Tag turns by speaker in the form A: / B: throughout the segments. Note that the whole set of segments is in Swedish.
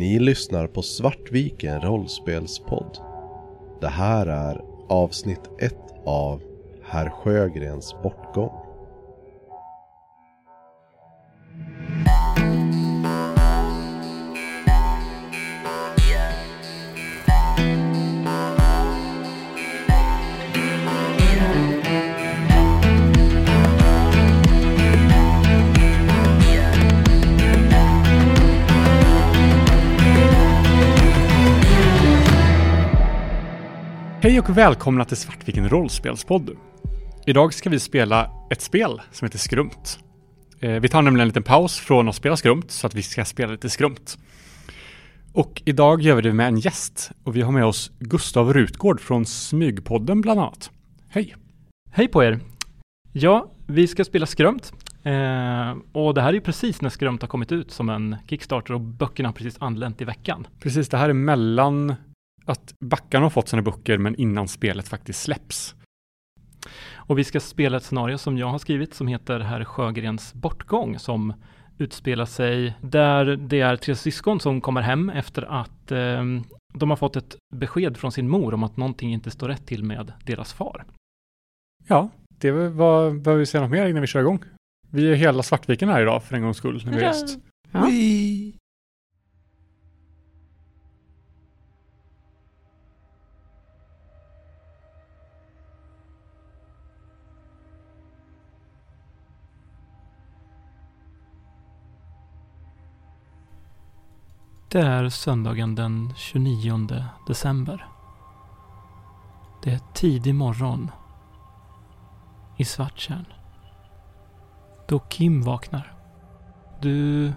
A: Ni lyssnar på Svartviken rollspelspodd. Det här är avsnitt 1 av Herr Sjögrens bortgång.
B: Välkomna till Svartviken rollspelspodd. Idag ska vi spela ett spel som heter Skrumt. Eh, Vi tar nämligen en liten paus från att spela Skrumt så att vi ska spela lite Skrumt. Och idag gör vi det med en gäst och vi har med oss Gustav Rutgård från Smygpodden bland annat. Hej!
C: Hej på er! Ja, vi ska spela Skrömt. Eh, och det här är ju precis när Skrömt har kommit ut som en Kickstarter och böckerna har precis anlänt i veckan.
B: Precis, det här är mellan att backarna har fått sina böcker men innan spelet faktiskt släpps.
C: Och vi ska spela ett scenario som jag har skrivit som heter Herr Sjögrens bortgång som utspelar sig där det är tre syskon som kommer hem efter att eh, de har fått ett besked från sin mor om att någonting inte står rätt till med deras far.
B: Ja, det var, behöver vi säga något mer innan vi kör igång. Vi är hela Svartviken här idag för en gångs skull när vi är gäst.
C: Ja. Det är söndagen den 29 december. Det är tidig morgon i Svarttjärn. Då Kim vaknar. Du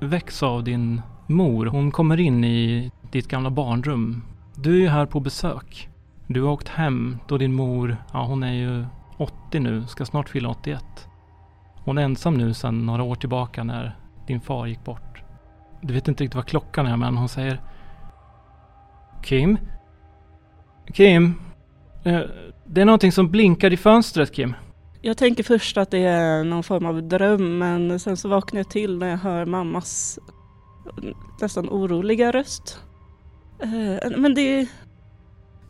C: väcks av din mor. Hon kommer in i ditt gamla barnrum. Du är ju här på besök. Du har åkt hem då din mor, ja hon är ju 80 nu, ska snart fylla 81. Hon är ensam nu sedan några år tillbaka när din far gick bort. Du vet inte riktigt vad klockan är men hon säger Kim? Kim? Eh, Det är någonting som blinkar i fönstret Kim.
D: Jag tänker först att det är någon form av dröm men sen så vaknar jag till när jag hör mammas nästan oroliga röst. Eh, Men det,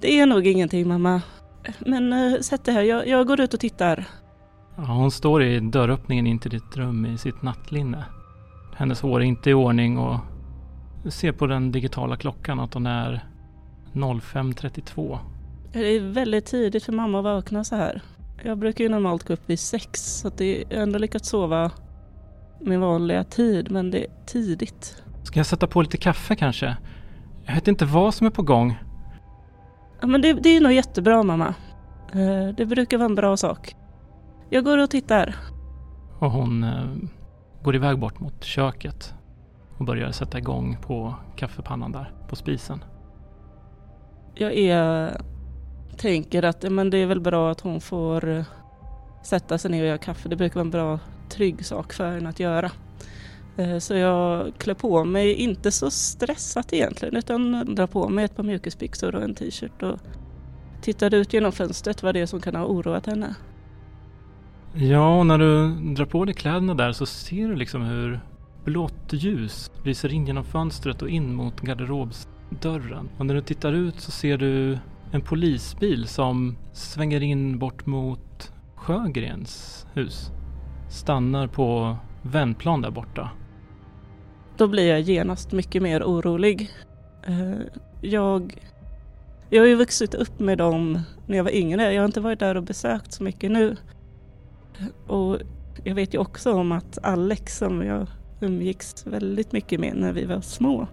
D: det är nog ingenting mamma. Men eh, sätt dig här, jag, jag går ut och tittar.
C: Ja, hon står i dörröppningen in till ditt rum i sitt nattlinne. Hennes hår är inte i ordning och ser på den digitala klockan att hon är 05.32.
D: Det är väldigt tidigt för mamma att vakna så här. Jag brukar ju normalt gå upp vid sex så att det, har ändå lyckats sova min vanliga tid men det är tidigt.
C: Ska jag sätta på lite kaffe kanske? Jag vet inte vad som är på gång.
D: Ja, men det, det är nog jättebra mamma. Eh, Det brukar vara en bra sak. Jag går och tittar.
C: Och hon eh, går iväg bort mot köket och börjar sätta igång på kaffepannan där på spisen.
D: Jag är, tänker att ja, men det är väl bra att hon får eh, sätta sig ner och göra kaffe. Det brukar vara en bra trygg sak för henne att göra. Eh, så jag klär på mig, inte så stressat egentligen, utan drar på mig ett par mjukisbyxor och en t-shirt och tittar ut genom fönstret vad det är som kan ha oroat henne.
C: Ja, och när du drar på dig kläderna där så ser du liksom hur blått ljus lyser in genom fönstret och in mot garderobsdörren. Och när du tittar ut så ser du en polisbil som svänger in bort mot Sjögrens hus. Stannar på vändplan där borta.
D: Då blir jag genast mycket mer orolig. Eh, jag, jag har ju vuxit upp med dem när jag var yngre. Jag har inte varit där och besökt så mycket nu. Och jag vet ju också om att Alex som jag umgicks väldigt mycket med när vi var små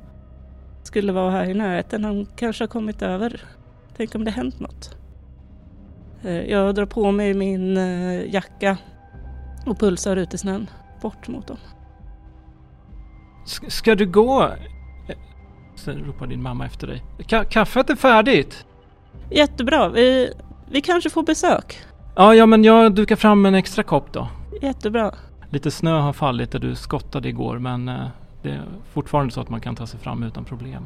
D: skulle vara här i närheten. Han kanske har kommit över. Tänk om det hänt något. Eh, Jag drar på mig min eh, jacka och pulsar ut i snön bort mot dem.
C: S- ska du gå? Sen ropar din mamma efter dig. Ka- kaffet är färdigt!
D: Jättebra, vi, vi kanske får besök.
C: Ja, ja, men jag dukar fram en extra kopp då.
D: Jättebra.
C: Lite snö har fallit där du skottade igår men eh, det är fortfarande så att man kan ta sig fram utan problem.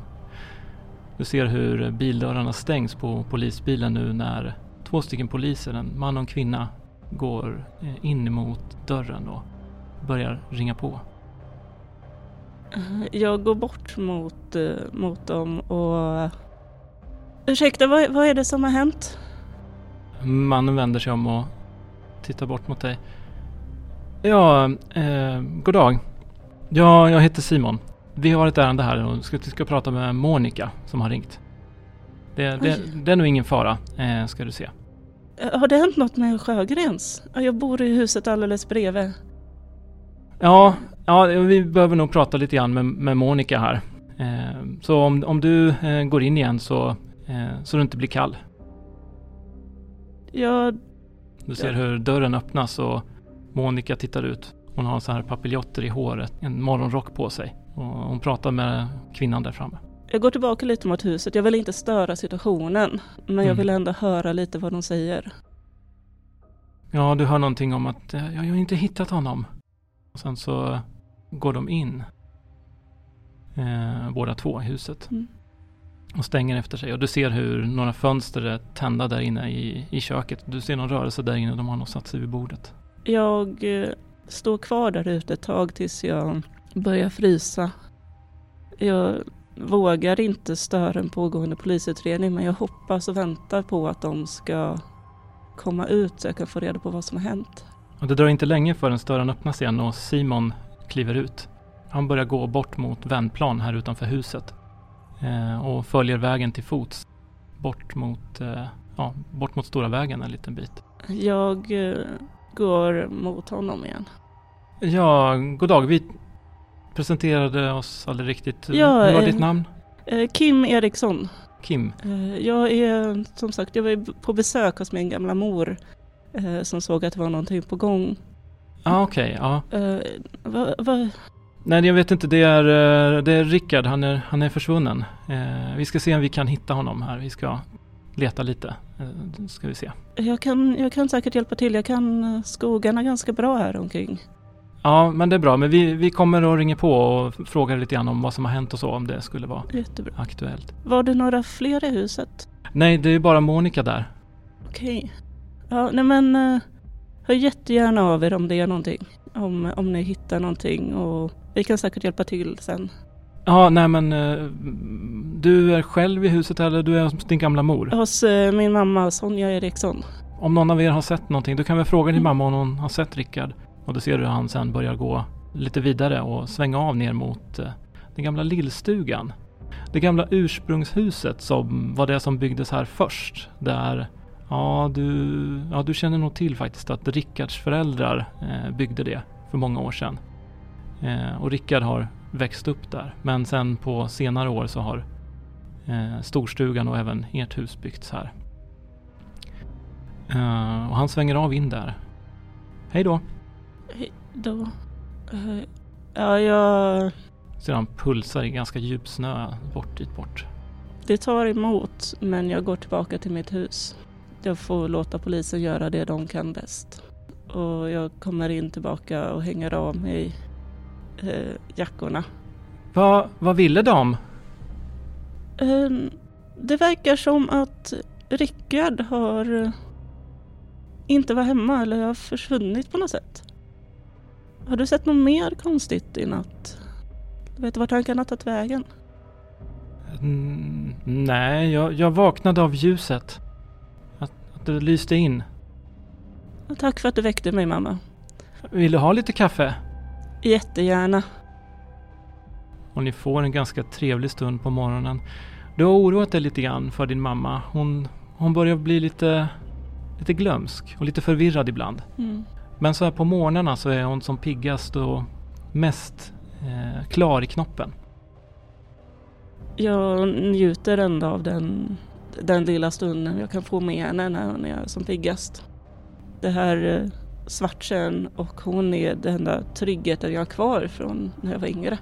C: Du ser hur bildörrarna stängs på polisbilen nu när två stycken poliser, en man och en kvinna, går eh, in emot dörren och börjar ringa på.
D: Eh, Jag går bort mot, mot dem och... Ursäkta, vad, vad är det som har hänt?
C: Mannen vänder sig om och tittar bort mot dig. Ja, eh, god dag. Ja, jag heter Simon. Vi har ett ärende här och ska, ska prata med Monica som har ringt. Det, det, det är nog ingen fara, eh, ska du se.
D: Eh, Har det hänt något med Sjögrens? Ja, Jag bor i huset alldeles bredvid.
C: Ja, ja, vi behöver nog prata lite grann med, med Monica här. Eh, så om, om du eh, går in igen så, eh, så du inte blir kall.
D: Jag,
C: Du ser hur dörren öppnas och Monica tittar ut. Hon har så här papiljotter i håret, en morgonrock på sig. Och hon pratar med kvinnan där framme.
D: jag går tillbaka lite mot huset. Jag vill inte störa situationen. Men jag
C: Mm.
D: vill ändå höra lite vad de säger.
C: Ja, du hör någonting om att eh, jag har inte hittat honom. Och sen så går de in. Eh, båda två i huset.
D: Mm.
C: Och stänger efter sig. Och du ser hur några fönster är tända där inne i, i köket. Du ser någon rörelse där inne. De har nog satt sig vid bordet.
D: Jag eh, står kvar där ute ett tag tills jag börjar frysa. Jag vågar inte störa en pågående polisutredning men jag hoppas och väntar på att de ska komma ut så jag kan få reda på vad som har hänt.
C: Och det drar inte länge förrän dörren öppnas igen och Simon kliver ut. Han börjar gå bort mot vändplan här utanför huset. Eh, och följer vägen till fots. Bort mot, eh, ja, bort mot stora vägen en liten bit.
D: Jag eh, går mot honom igen.
C: Ja, god dag. Vi presenterade oss aldrig riktigt.
D: Ja,
C: Hur var
D: eh,
C: ditt namn?
D: Kim Eriksson.
C: Kim.
D: Jag är som sagt, jag var på besök hos min gamla mor som såg att det var någonting på gång.
C: Ja, ah, okej. ja.
D: Vad, vad,
C: Nej, jag vet inte. Det är, eh, det är Rickard. Han är, han är försvunnen. Eh, vi ska se om vi kan hitta honom här. Vi ska leta lite. Eh, ska vi se.
D: jag, kan, jag kan säkert hjälpa till. Jag kan eh, skogarna ganska bra här omkring.
C: Ja, men det är bra. Men vi, vi kommer och ringer på och frågar lite grann om vad som har hänt och så, om det skulle vara
D: Jättebra.
C: aktuellt.
D: Var det några fler i huset?
C: Nej, det är bara Monica där.
D: Okej. Ja, nej men eh, hör jättegärna av er om det är någonting. Om, om ni hittar någonting och vi kan säkert hjälpa till sen.
C: Ja, nej men eh, du är själv i huset eller du är hos din gamla mor?
D: Hos eh, min mamma Sonja Eriksson.
C: Om någon av er har sett någonting, du kan väl fråga din
D: Mm.
C: mamma om hon har sett Rickard. Och då ser du hur han sen börjar gå lite vidare och svänga av ner mot eh, den gamla lillstugan. Det gamla ursprungshuset som var det som byggdes här först. Där, ja du, ja, du känner nog till faktiskt att Rickards föräldrar eh, byggde det för många år sedan. Eh, och Rickard har växt upp där. Men sen på senare år så har eh, storstugan och även ert hus byggts här. Eh, och han svänger av in där. Hej då!
D: Hej då. Eh, ja, jag...
C: Ser han pulsar i ganska djup snö bort dit bort.
D: Det tar emot, men jag går tillbaka till mitt hus. Jag får låta polisen göra det de kan bäst. Och jag kommer in tillbaka och hänger av mig eh, jackorna.
C: Va, vad ville de?
D: Eh, det verkar som att Rickard har eh, inte var hemma eller har försvunnit på något sätt. Har du sett något mer konstigt i natt? Vet du vart han kan ha tagit vägen?
C: Mm, nej, jag, jag vaknade av ljuset. Det lyste in.
D: Tack för att du väckte mig mamma.
C: Vill du ha lite kaffe?
D: Jättegärna.
C: Och ni får en ganska trevlig stund på morgonen. Du har oroat dig lite grann för din mamma. Hon, hon börjar bli lite, lite glömsk och lite förvirrad ibland.
D: Mm.
C: Men så här på morgnarna så är hon som piggast och mest eh, klar i knoppen.
D: Jag njuter ändå av den, den lilla stunden jag kan få med henne när hon är som piggast. Det här eh, Svartsen och hon är den enda tryggheten jag har kvar från när jag var yngre.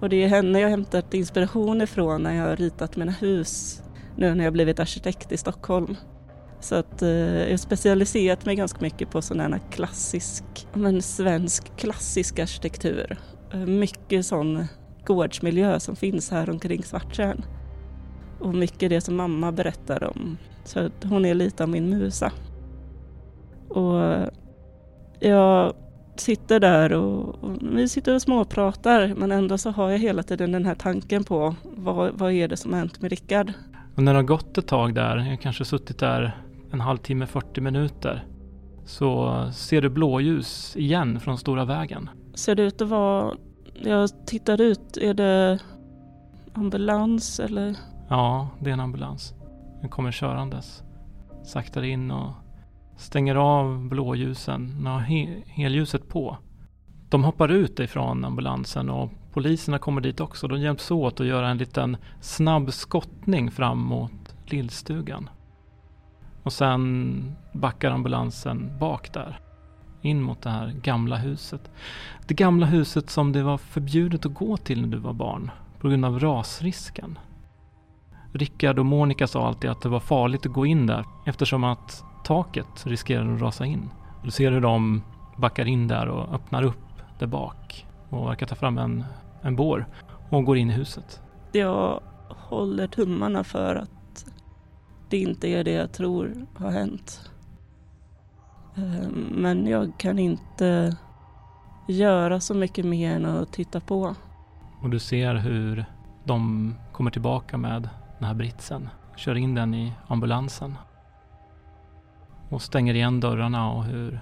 D: Och det är henne jag hämtat inspiration ifrån när jag har ritat mina hus nu när jag blivit arkitekt i Stockholm. Så att eh, jag har specialiserat mig ganska mycket på sån här klassisk, men svensk klassisk arkitektur. Eh, mycket sån gårdsmiljö som finns här omkring Svarttjärn. Och mycket det som mamma berättar om. Så hon är lite av min musa. Och jag sitter där och, och, vi sitter och småpratar men ändå så har jag hela tiden den här tanken på vad, vad är det som har hänt med Rickard?
C: Och när det har gått ett tag där, jag har kanske suttit där en halvtimme, 40 minuter, så ser du blåljus igen från stora vägen.
D: Ser det ut att vara, jag tittar ut, är det ambulans eller?
C: Ja, det är en ambulans. Den kommer körandes. Saktar in och stänger av blåljusen, den har he helljuset på. De hoppar ut ifrån ambulansen och poliserna kommer dit också. De hjälps åt att göra en liten snabb skottning fram mot lillstugan. Och sen backar ambulansen bak där. In mot det här gamla huset. Det gamla huset som det var förbjudet att gå till när du var barn. På grund av rasrisken. Rickard och Monica sa alltid att det var farligt att gå in där eftersom att taket riskerar att rasa in. Du ser hur de backar in där och öppnar upp där bak och verkar ta fram en, en bår och går in i huset.
D: Jag håller tummarna för att det inte är det jag tror har hänt. Ehm, men jag kan inte göra så mycket mer än att titta på.
C: Och du ser hur de kommer tillbaka med den här britsen. Kör in den i ambulansen och stänger igen dörrarna och hur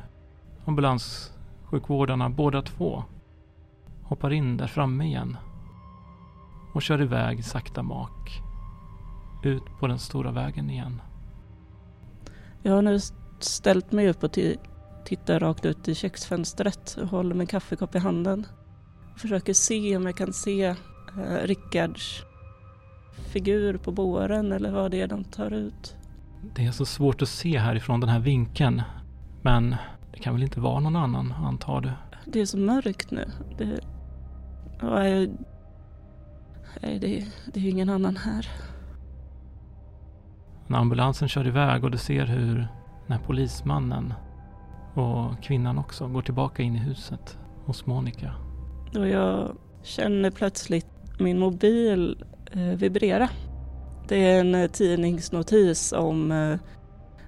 C: ambulanssjukvårdarna båda två hoppar in där framme igen och kör iväg sakta mak ut på den stora vägen igen.
D: Jag har nu ställt mig upp och tittar rakt ut i köksfönstret och håller min kaffekopp i handen. försöker se om jag kan se eh, Rickards figur på båren eller vad det är de tar ut.
C: Det är så svårt att se härifrån den här vinkeln. Men det kan väl inte vara någon annan, antar du?
D: Det är så mörkt nu. Det... Nej, det, det är ju ingen annan här.
C: När ambulansen kör iväg och du ser hur den här polismannen och kvinnan också går tillbaka in i huset hos Monica.
D: Och jag känner plötsligt min mobil eh, vibrera. Det är en eh, tidningsnotis om eh,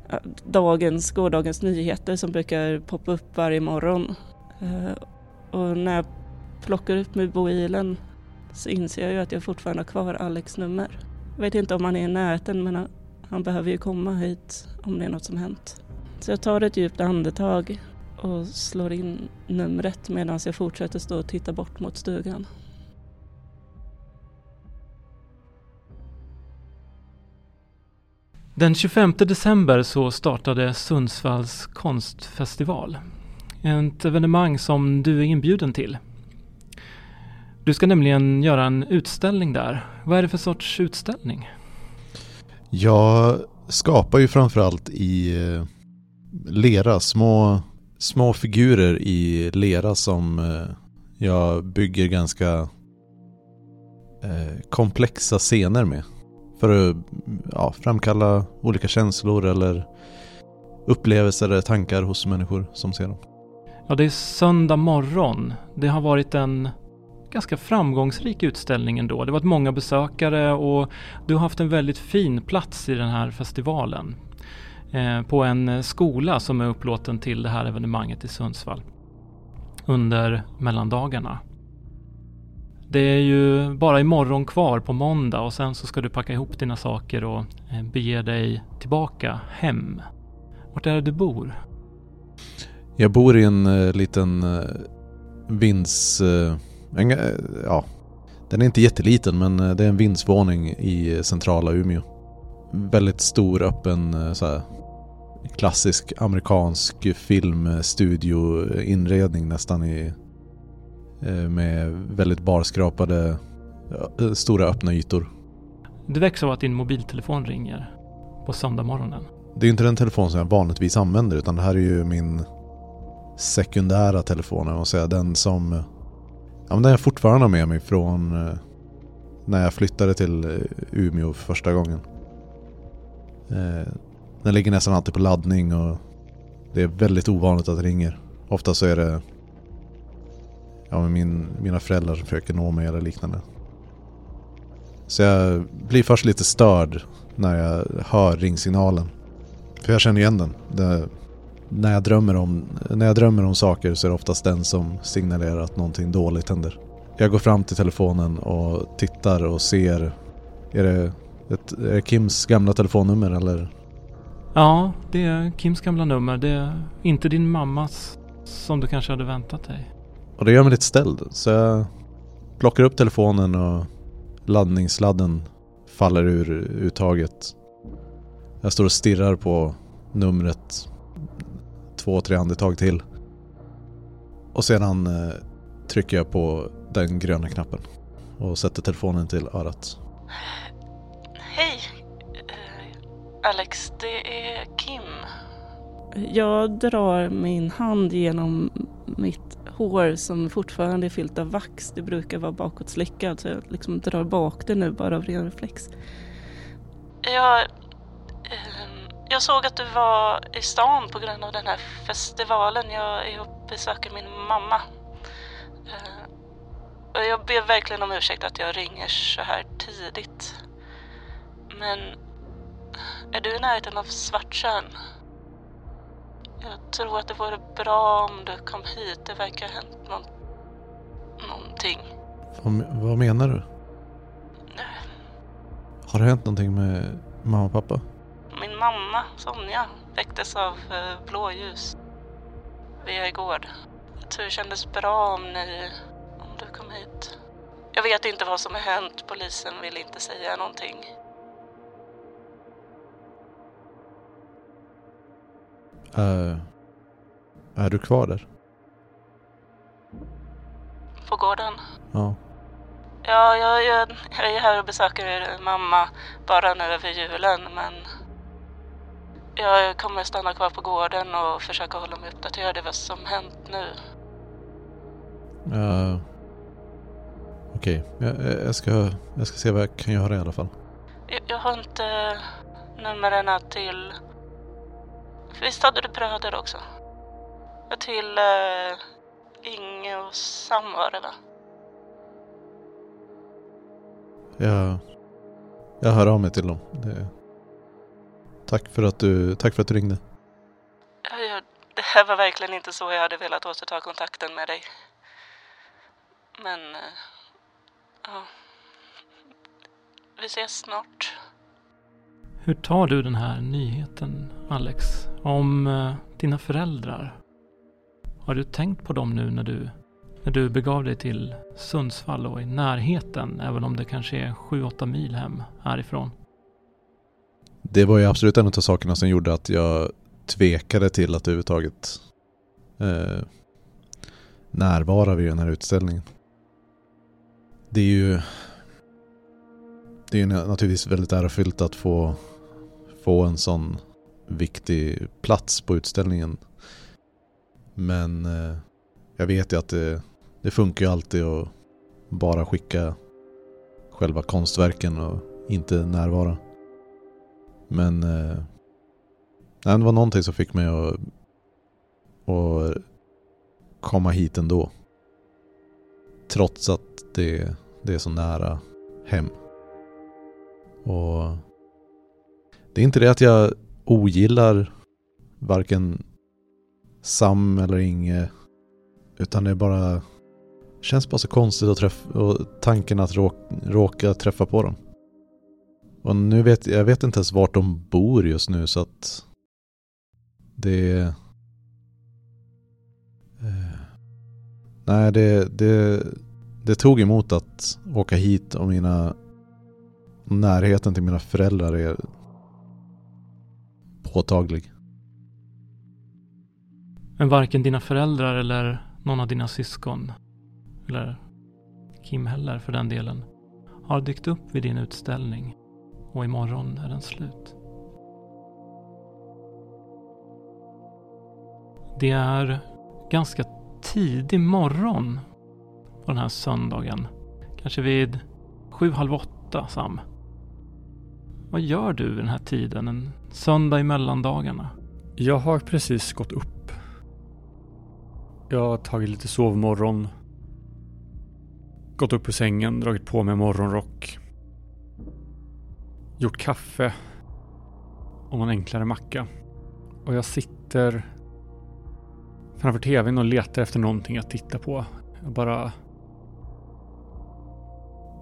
D: eh, dagens, gårdagens nyheter som brukar poppa upp varje morgon. Eh, och när jag plockar upp mobilen så inser jag ju att jag fortfarande har kvar Alex nummer. Jag vet inte om han är i närheten men han behöver ju komma hit om det är något som hänt. Så jag tar ett djupt andetag och slår in numret medan jag fortsätter stå och titta bort mot stugan.
C: Den 25 december så startade Sundsvalls konstfestival. Ett evenemang som du är inbjuden till. Du ska nämligen göra en utställning där. Vad är det för sorts utställning?
A: Jag skapar ju framförallt i eh, lera, små, små figurer i lera som eh, jag bygger ganska eh, komplexa scener med. För att ja, framkalla olika känslor eller upplevelser eller tankar hos människor som ser dem.
C: Ja, det är söndag morgon. Det har varit en ganska framgångsrik utställning ändå. Det har varit många besökare och du har haft en väldigt fin plats i den här festivalen. Eh, på en skola som är upplåten till det här evenemanget i Sundsvall. Under mellandagarna. Det är ju bara imorgon kvar på måndag och sen så ska du packa ihop dina saker och eh, bege dig tillbaka hem. Vart är det du bor?
A: Jag bor i en uh, liten uh, vinds... Uh, en, uh, ja, den är inte jätteliten men det är en vindsvåning i centrala Umeå. Väldigt stor öppen så här, klassisk amerikansk filmstudio-inredning nästan i med väldigt barskrapade stora öppna ytor.
C: Du väcks av att din mobiltelefon ringer på söndagmorgonen.
A: Det är inte den telefon som jag vanligtvis använder utan det här är ju min sekundära telefon. Jag säga. Den som ja, men den är fortfarande med mig från eh, när jag flyttade till eh, Umeå för första gången. Den ligger nästan alltid på laddning och det är väldigt ovanligt att det ringer. Ofta så är det ja, men min, mina föräldrar som försöker nå mig eller liknande. Så jag blir först lite störd när jag hör ringsignalen. För jag känner igen den. Det, när jag, drömmer om, när jag drömmer om saker så är det oftast den som signalerar att någonting dåligt händer. Jag går fram till telefonen och tittar och ser. Är det, ett, är det Kims gamla telefonnummer eller?
C: Ja, det är Kims gamla nummer. Det är inte din mammas som du kanske hade väntat dig.
A: Och det gör mig lite ställd. Så jag plockar upp telefonen och laddningssladden faller ur uttaget. Jag står och stirrar på numret två, tre andetag till. Och sedan eh, trycker jag på den gröna knappen och sätter telefonen till örat.
D: Hej! Eh, Alex, det är Kim. Jag drar min hand genom mitt hår som fortfarande är fyllt av vax. Det brukar vara bakåtslickat så jag liksom drar bak det nu bara av ren reflex. Jag, ehm, jag såg att du var i stan på grund av den här festivalen. Jag är och besöker min mamma. Ehm, och jag ber verkligen om ursäkt att jag ringer så här tidigt. Men är du i närheten av Svartsjön? Jag tror att det vore bra om du kom hit. Det verkar ha hänt någon, någonting.
A: Vad, vad menar du? Har det hänt någonting med mamma och pappa?
D: Min mamma, Sonja, väcktes av eh, blåljus vid er gård. Jag tror det kändes bra om ni, om du kom hit. Jag vet inte vad som har hänt. Polisen vill inte säga någonting.
A: Uh, är du kvar där?
D: På gården?
A: Ja.
D: Ja, jag, jag, jag är här och besöker er mamma bara nu över julen men jag kommer stanna kvar på gården och försöka hålla mig uppdaterad i vad som hänt nu.
A: Uh, Okej, okay. jag, jag, ska, jag ska se vad jag kan göra i alla fall.
D: Jag, jag har inte numren till... Visst hade du bröder också? Till uh, Inge och Sam var det va?
A: Jag, jag hör av mig till dem. Det, tack, för att du, tack för att du ringde.
D: Ja, det här var verkligen inte så jag hade velat återta kontakten med dig. Men... Uh, ja. Vi ses snart.
C: Hur tar du den här nyheten, Alex? Om eh, dina föräldrar? Har du tänkt på dem nu när du när du begav dig till Sundsvall och i närheten, även om det kanske är 7-8 mil hem härifrån?
A: Det var ju absolut en av sakerna som gjorde att jag tvekade till att överhuvudtaget eh, närvara vid den här utställningen. Det är ju det är naturligtvis väldigt ärofyllt att få, få en sån viktig plats på utställningen. Men eh, jag vet ju att det, det funkar ju alltid att bara skicka själva konstverken och inte närvara. Men eh, det var någonting som fick mig att, att komma hit ändå. Trots att det, det är så nära hem. Och det är inte det att jag ogillar varken Sam eller Inge. Utan det är bara känns bara så konstigt att träffa, och tanken att råka, råka träffa på dem. Och nu vet jag vet inte ens vart de bor just nu så att det... Eh, nej, det, det, det tog emot att åka hit och mina närheten till mina föräldrar är påtaglig.
C: Men varken dina föräldrar eller någon av dina syskon, eller Kim heller för den delen, har dykt upp vid din utställning och imorgon är den slut. Det är ganska tidig morgon på den här söndagen. Kanske vid sju, halv åtta, Sam. Vad gör du den här tiden, en söndag i mellandagarna?
B: Jag har precis gått upp jag har tagit lite sovmorgon. Gått upp ur sängen, dragit på mig morgonrock. Gjort kaffe. Och en enklare macka. Och jag sitter framför tvn och letar efter någonting att titta på. Jag bara...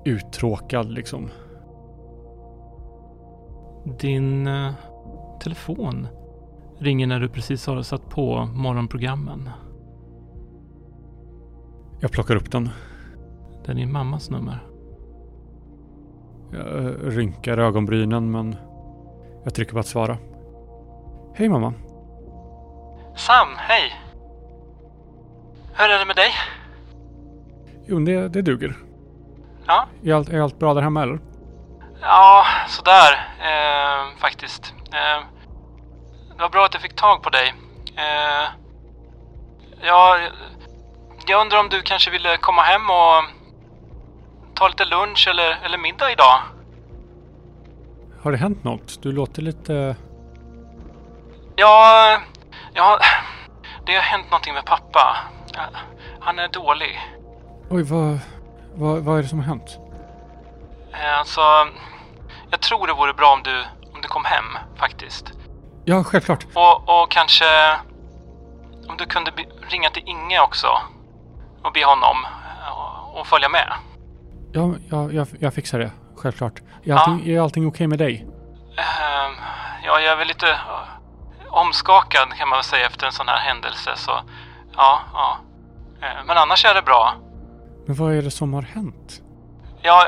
B: Uttråkad liksom.
C: Din eh, telefon ringer när du precis har satt på morgonprogrammen.
B: Jag plockar upp den.
C: Det är din mammas nummer.
B: Jag eh, rynkar ögonbrynen men jag trycker på att svara. Hej mamma.
C: Sam, hej! Hur är det med dig?
B: Jo, det, det duger.
C: Ja.
B: Är allt, är allt bra där hemma eller?
C: Ja, sådär eh, faktiskt. Eh, det var bra att jag fick tag på dig. Eh, ja, jag undrar om du kanske ville komma hem och ta lite lunch eller, eller middag idag?
B: Har det hänt något? Du låter lite...
C: Ja, ja, det har hänt någonting med pappa. Han är dålig.
B: Oj, vad, vad, vad är det som har hänt?
C: Eh, Alltså, jag tror det vore bra om du, om du kom hem faktiskt.
B: Ja, självklart.
C: Och, och kanske om du kunde ringa till Inge också och be honom eh, och följa med.
B: Ja, ja jag, jag fixar det. Självklart. Är allting, är allting okej med dig?
C: Ehm, ja, jag är väl lite eh, omskakad kan man väl säga efter en sån här händelse så ja, ja. Eh, Men annars är det bra.
B: Men vad är det som har hänt?
C: Ja,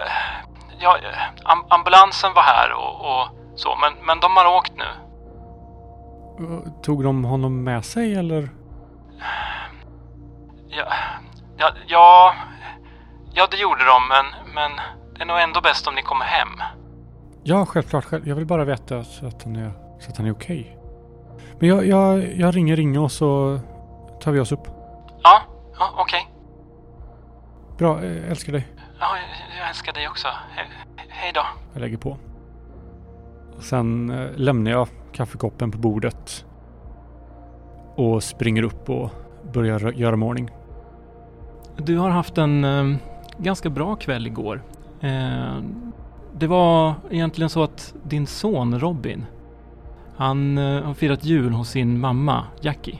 C: ja am- ambulansen var här och, och så men, men de har åkt nu.
B: Eh, Tog de honom med sig eller?
C: Ja, ja, ja, ja det gjorde de men, men det är nog ändå bäst om ni kommer hem.
B: Ja, självklart. själv- Jag vill bara veta så att han är, så att han är okej. Men jag, jag, jag ringer Inge och så tar vi oss upp.
C: Ja, ja okej.
B: Bra, eh, älskar dig.
C: Ja, jag, älskar dig också. He- hej då.
B: Jag lägger på. Och sen eh, lämnar jag kaffekoppen på bordet. Och springer upp och börjar göra mig ordning.
C: Du har haft en eh, ganska bra kväll igår. Eh, det var egentligen så att din son Robin, han eh, har firat jul hos sin mamma Jackie.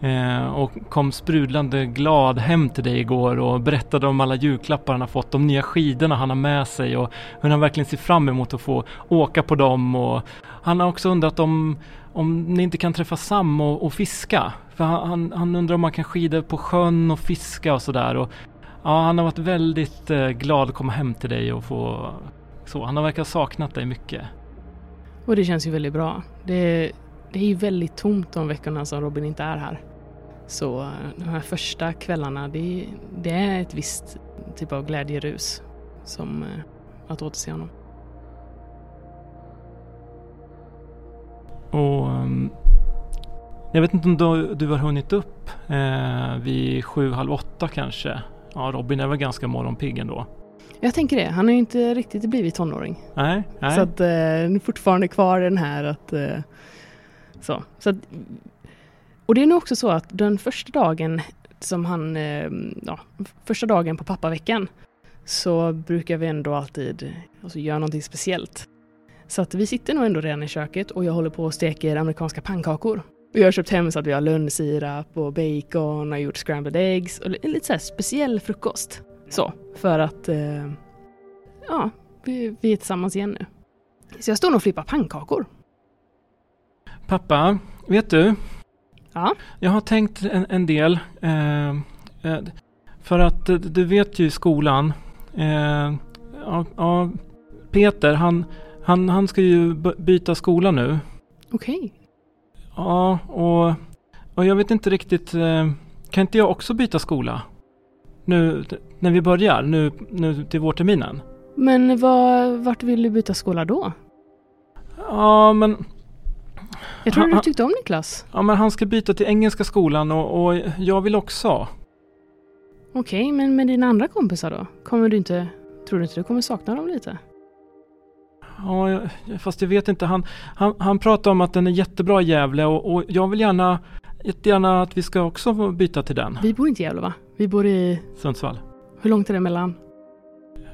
C: Eh, och kom sprudlande glad hem till dig igår och berättade om alla julklappar han har fått, de nya skidorna han har med sig och hur han verkligen ser fram emot att få åka på dem. Och han har också undrat om, om ni inte kan träffa Sam och, och fiska. För han, han, han undrar om man kan skida på sjön och fiska och sådär. Ja, han har varit väldigt eh, glad att komma hem till dig och få så. Han har verkar ha saknat dig mycket.
E: Och det känns ju väldigt bra. Det, det är ju väldigt tomt de veckorna som Robin inte är här. Så eh, de här första kvällarna, det, det är ett visst typ av glädjerus som eh, att återse honom.
C: Och ehm, jag vet inte om du, du har hunnit upp eh, vid sju, halv åtta kanske. Ja, Robin är väl ganska morgonpigg ändå.
E: Jag tänker det, han har ju inte riktigt blivit tonåring.
C: Nej, nej.
E: Så att eh, den är fortfarande kvar den här att... Eh, så. så att, och det är nog också så att den första dagen som han... Eh, ja, första dagen på pappaveckan så brukar vi ändå alltid alltså, göra någonting speciellt. Så att vi sitter nog ändå redan i köket och jag håller på och steker amerikanska pannkakor. Vi jag har köpt hem så att vi har lönnsirap och bacon och gjort scrambled eggs och en lite så här speciell frukost. Så, för att... Eh, ja, vi, vi är tillsammans igen nu. Så jag står nog och flippar pannkakor.
C: Pappa, vet du?
E: Ja.
C: Jag har tänkt en, en del. Eh, eh, för att du vet ju i skolan. Eh, ja, ja, Peter, han, han, han ska ju byta skola nu.
E: Okej.
C: Ja, och, och jag vet inte riktigt. Eh, kan inte jag också byta skola? Nu när vi börjar, nu, nu till vårterminen.
E: Men vad, vart vill du byta skola då?
C: Ja, men,
E: Jag tror
C: Ha-
E: du tyckte om Niklas.
C: ja, men han ska byta till engelska skolan och, och jag vill också.
E: Okej, men med dina andra kompisar då? Kommer du inte... Tror du inte du kommer sakna dem lite?
C: Ja, fast jag vet inte. Han, han, han pratar om att den är jättebra i Gävle och, och jag vill gärna, jättegärna att vi ska också byta till den.
E: Vi bor inte i Gävle va? Vi bor i...
C: Sundsvall.
E: Hur långt är det mellan?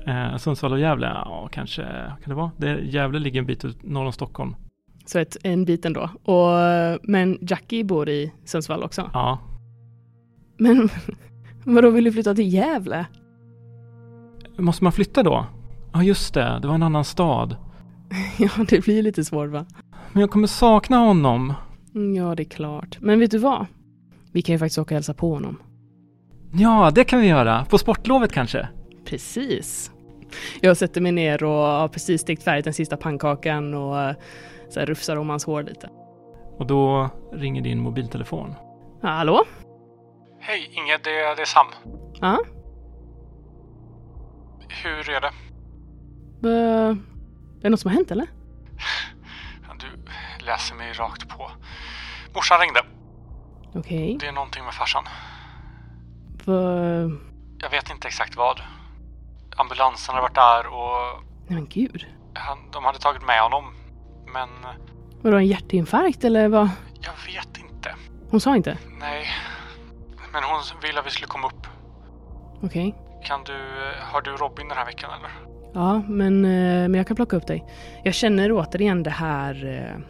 C: Eh, Sundsvall och Gävle, ja kanske, kan det vara? Det, Gävle ligger en bit ut norr om Stockholm.
E: Så ett, en bit ändå. Och, men Jackie bor i Sundsvall också.
C: Ja,
E: Men vadå, vill du flytta till Gävle?
C: Måste man flytta då? Ja, just det. Det var en annan stad.
E: Ja, det blir lite svårt va?
C: Men jag kommer sakna honom.
E: Mm, Ja, det är klart. Men vet du vad? Vi kan ju faktiskt åka och hälsa på honom.
C: Ja, det kan vi göra. På sportlovet kanske?
E: Precis. Jag sätter mig ner och har precis stekt färdigt den sista pannkakan och så här rufsar om hans hår lite.
C: Och då ringer din mobiltelefon.
E: Hallå?
B: Hej, Inge, det, det är Sam.
E: Ja?
B: Hur är det?
E: Uh, är det något som har hänt eller?
B: Du läser mig rakt på. Morsan ringde.
E: Okej.
B: Det är någonting med farsan.
E: Vad-
B: Jag vet inte exakt vad. Ambulansen har varit där och
E: Nej men gud.
B: han, de hade tagit med honom. Men
E: Vadå en hjärtinfarkt eller vad?
B: jag vet inte.
E: Hon sa inte?
B: Nej. Men hon ville att vi skulle komma upp.
E: Okej.
B: Kan du, har du Robin den här veckan eller?
E: Ja, men, eh, men jag kan plocka upp dig. Jag känner återigen det här eh,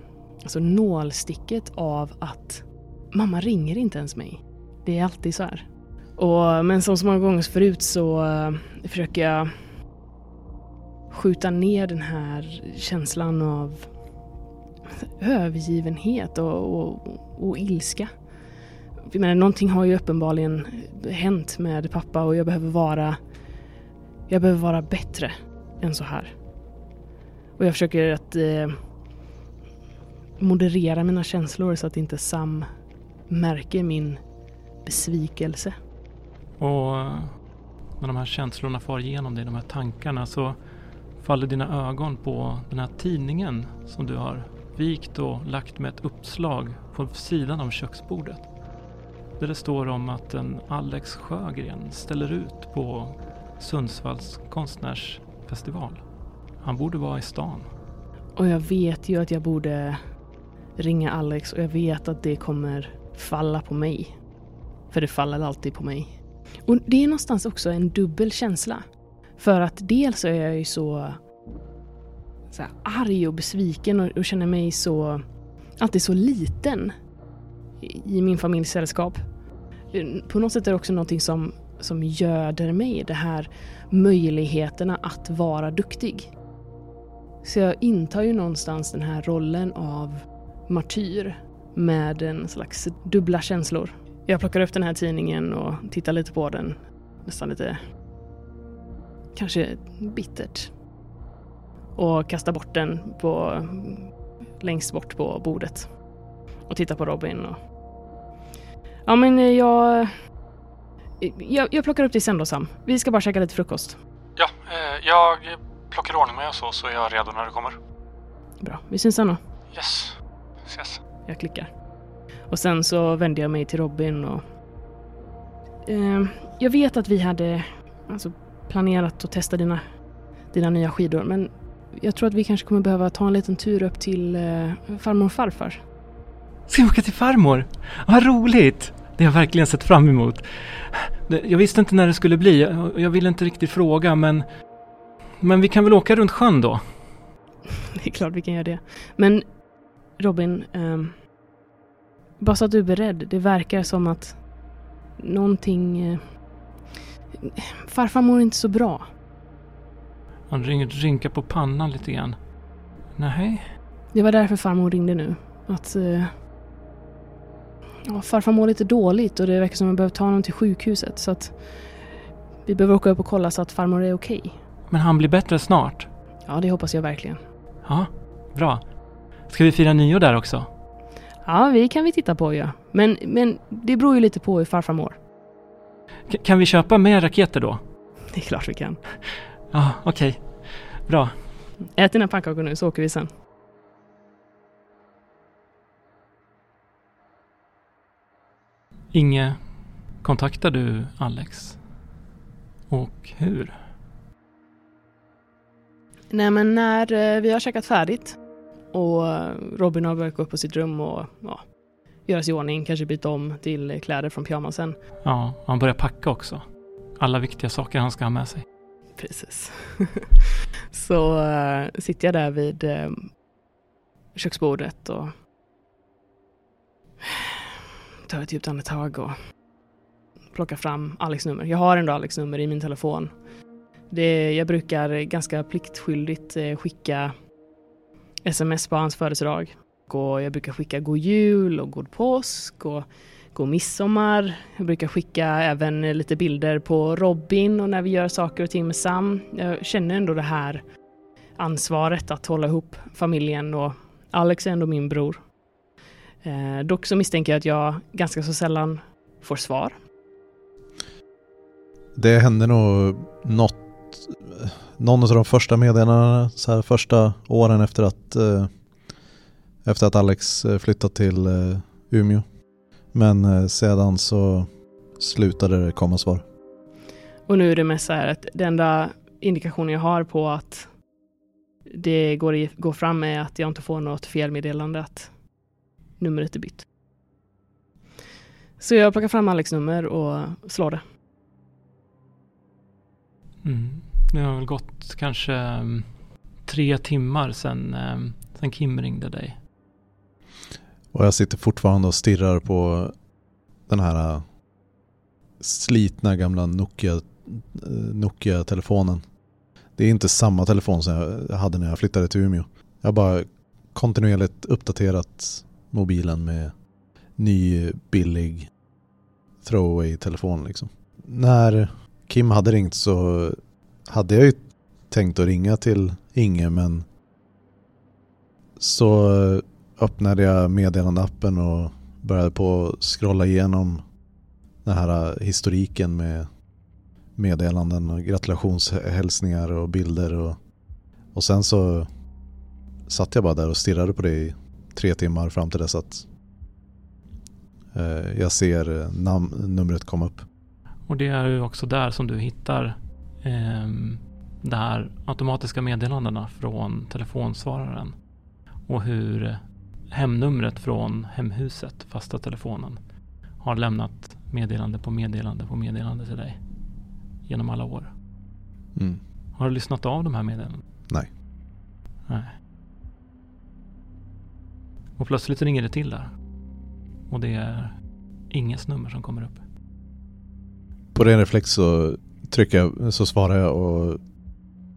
E: alltså nålsticket av att mamma ringer inte ens mig. Det är alltid så här. Och, men som så många gånger förut så eh, försöker jag skjuta ner den här känslan av övergivenhet och, och, och ilska. Jag menar, någonting har ju uppenbarligen hänt med pappa och jag behöver vara jag behöver vara bättre än så här. Och jag försöker att eh, moderera mina känslor så att inte Sam märker min besvikelse.
C: Och eh, när de här känslorna far igenom dig, de här tankarna, så faller dina ögon på den här tidningen som du har vikt och lagt med ett uppslag på sidan om köksbordet. Där det står om att en Alex Sjögren ställer ut på Sundsvalls konstnärsfestival. Han borde vara i stan.
E: Och jag vet ju att jag borde ringa Alex och jag vet att det kommer falla på mig. För det faller alltid på mig. Och det är någonstans också en dubbel känsla. För att dels så är jag ju så, så här arg och besviken och, och känner mig så alltid så liten i i min familjs sällskap. På något sätt är det också någonting som, som göder mig, det här möjligheterna att vara duktig. Så jag intar ju någonstans den här rollen av martyr med en slags dubbla känslor. Jag plockar upp den här tidningen och tittar lite på den. Nästan lite... Kanske bittert. Och kastar bort den på... Längst bort på bordet. Och tittar på Robin och... Ja men jag... Jag, jag plockar upp dig sen då Sam. Vi ska bara käka lite frukost.
B: Ja, eh, jag plockar ordning mig och så, så är jag redo när du kommer.
E: Bra, vi syns sen då.
B: Yes. Ses.
E: Jag klickar. Och sen så vände jag mig till Robin och... Eh, jag vet att vi hade alltså, planerat att testa dina, dina nya skidor men jag tror att vi kanske kommer behöva ta en liten tur upp till eh, farmor och farfar.
C: Ska vi åka till farmor? Vad roligt! Det har jag verkligen sett fram emot. Jag visste inte när det skulle bli. Jag, jag ville inte riktigt fråga men... Men vi kan väl åka runt sjön då?
E: Det är klart vi kan göra det. Men Robin, ehm, bara så att du är beredd. Det verkar som att någonting... Eh, farfar mår inte så bra.
C: Han rynkar på pannan lite grann. Nej.
E: Det var därför farmor ringde nu. Att... Eh, ja, farfar mår lite dåligt och det verkar som att man behöver ta honom till sjukhuset. Så att vi behöver åka upp och kolla så att farmor är okej.
C: Men han blir bättre snart.
E: Ja, det hoppas jag verkligen.
C: Ja, bra. Ska vi fira nyår där också?
E: Ja, vi kan vi titta på ja. Men, men det beror ju lite på hur farfar mår.
C: K- kan vi köpa mer raketer då?
E: Det är klart vi kan.
C: Ja, okej. Bra.
E: Ät dina pannkakor nu så åker vi sen.
C: Inge, kontaktar du Alex? Och hur?
E: Nej men när eh, vi har käkat färdigt och Robin har börjat gå upp på sitt rum och ja, göra sig i ordning, kanske byta om till kläder från pyjamasen.
C: Ja, han börjar packa också. Alla viktiga saker han ska ha med sig.
E: Precis. så äh, sitter jag där vid äh, köksbordet och tar ett djupt andetag och plockar fram Alex nummer. Jag har ändå Alex nummer i min telefon. Det, jag brukar ganska pliktskyldigt eh, skicka sms på hans födelsedag. Och jag brukar skicka god jul och god påsk och och midsommar. Jag brukar skicka även lite bilder på Robin och när vi gör saker och ting med Sam. Jag känner ändå det här ansvaret att hålla ihop familjen och Alex är ändå min bror. Eh, dock så misstänker jag att jag ganska så sällan får svar.
A: Det hände nog något, någon av de första meddelandena, så här första åren efter att, eh, efter att Alex eh, flyttat till eh, Umeå. Men eh, sedan så slutade det komma svar.
E: Och nu är det mest så här att den enda indikationen jag har på att det går, i, går fram är att jag inte får något felmeddelande att numret är bytt. Så jag plockar fram Alex nummer och slår det.
C: Mm. Det har väl gått kanske um, tre timmar sedan, um, sedan Kim ringde dig.
A: Och jag sitter fortfarande och stirrar på den här äh, slitna gamla Nokia, äh, Nokia-telefonen. Det är inte samma telefon som jag hade när jag flyttade till Umeå. Jag har bara kontinuerligt uppdaterat mobilen med ny billig throwaway-telefon liksom. När Kim hade ringt så hade jag ju tänkt att ringa till Inge men så öppnade jag meddelandeappen och började på att scrolla igenom den här äh, historiken med meddelanden och gratulationshälsningar och bilder och, och sen så satt jag bara där och stirrade på det i tre timmar fram till dess att eh, jag ser äh, nam- numret komma upp.
C: Och det är ju också där som du hittar eh, de här automatiska meddelandena från telefonsvararen och hur hemnumret från hemhuset, fasta telefonen, har lämnat meddelande på meddelande på meddelande till dig genom alla år.
A: Mm.
C: Har du lyssnat av de här meddelandena?
A: Nej.
C: Nej. Och plötsligt ringer det till där. Och det är ingens nummer som kommer upp.
A: På ren reflex så trycker jag, så svarar jag och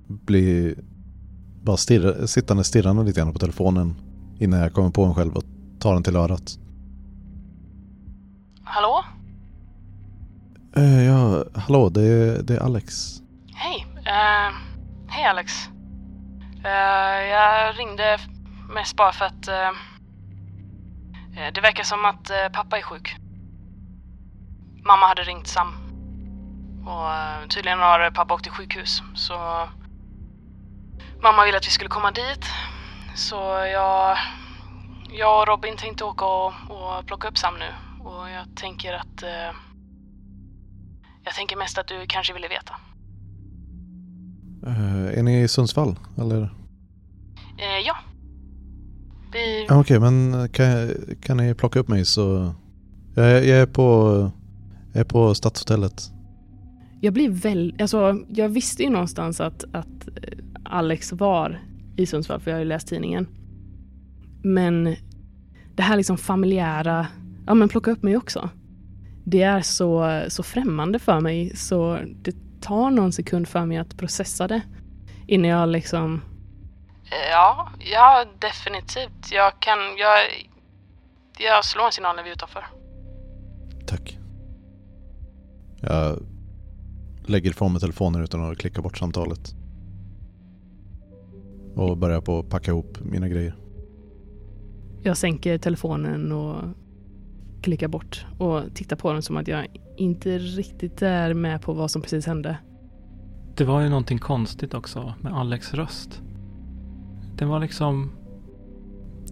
A: blir bara stirra, sittande stirrande lite grann på telefonen innan jag kommer på en själv och tar den till örat.
E: Hallå?
A: Eh, ja, hallå, det är, det är Alex.
E: Hej. Uh, hej Alex. Uh, jag ringde mest bara för att uh, det verkar som att pappa är sjuk. Mamma hade ringt Sam. Och tydligen har pappa åkt till sjukhus. Så mamma ville att vi skulle komma dit. Så jag, jag och Robin tänkte åka och, och plocka upp Sam nu. Och jag tänker att jag tänker mest att du kanske ville veta.
A: Uh, är ni i Sundsvall eller?
E: Eh, ja. Vi...
A: Okej, okay, men kan, kan ni plocka upp mig så... Jag, jag är på... Jag är på Stadshotellet.
E: Jag blir väl... Alltså, jag visste ju någonstans att, att Alex var i Sundsvall, för jag har ju läst tidningen. Men det här liksom familjära, ja men plocka upp mig också det är så, så främmande för mig så det tar någon sekund för mig att processa det innan jag liksom... Ja, ja definitivt. Jag kan, jag, jag slår en signal när vi är utanför.
A: Tack. Jag lägger ifrån mig telefonen utan att klicka bort samtalet. Och börjar på att packa ihop mina grejer.
E: Jag sänker telefonen och klicka bort och titta på den som att jag inte riktigt är med på vad som precis hände.
C: Det var ju någonting konstigt också med Alex röst. Den var liksom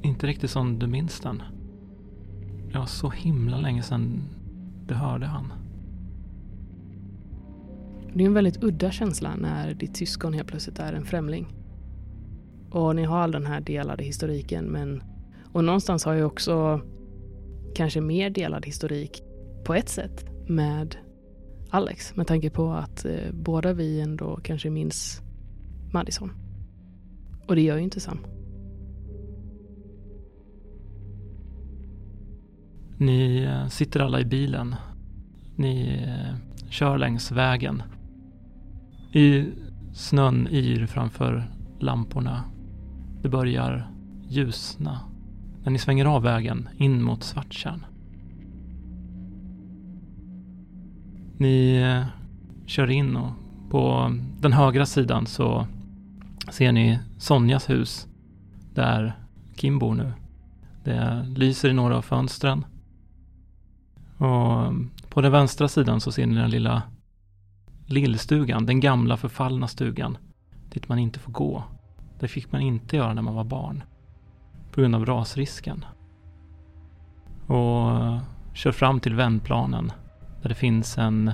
C: inte riktigt som du minns den. Det var så himla länge sedan du hörde han.
E: Det är en väldigt udda känsla när ditt syskon helt plötsligt är en främling. Och ni har all den här delade historiken men och någonstans har jag också kanske mer delad historik på ett sätt med Alex med tanke på att eh, båda vi ändå kanske minns Madison. Och det gör ju inte Sam.
C: Ni eh, sitter alla i bilen Ni eh, kör längs vägen. I snön yr framför lamporna. Det börjar ljusna när ni svänger av vägen in mot Svarttjärn. Ni eh, kör in och på den högra sidan så ser ni Sonjas hus där Kim bor nu. Det lyser i några av fönstren. Och på den vänstra sidan så ser ni den lilla lillstugan, den gamla förfallna stugan dit man inte får gå. Det fick man inte göra när man var barn på grund av rasrisken. Och eh, kör fram till vändplanen där det finns en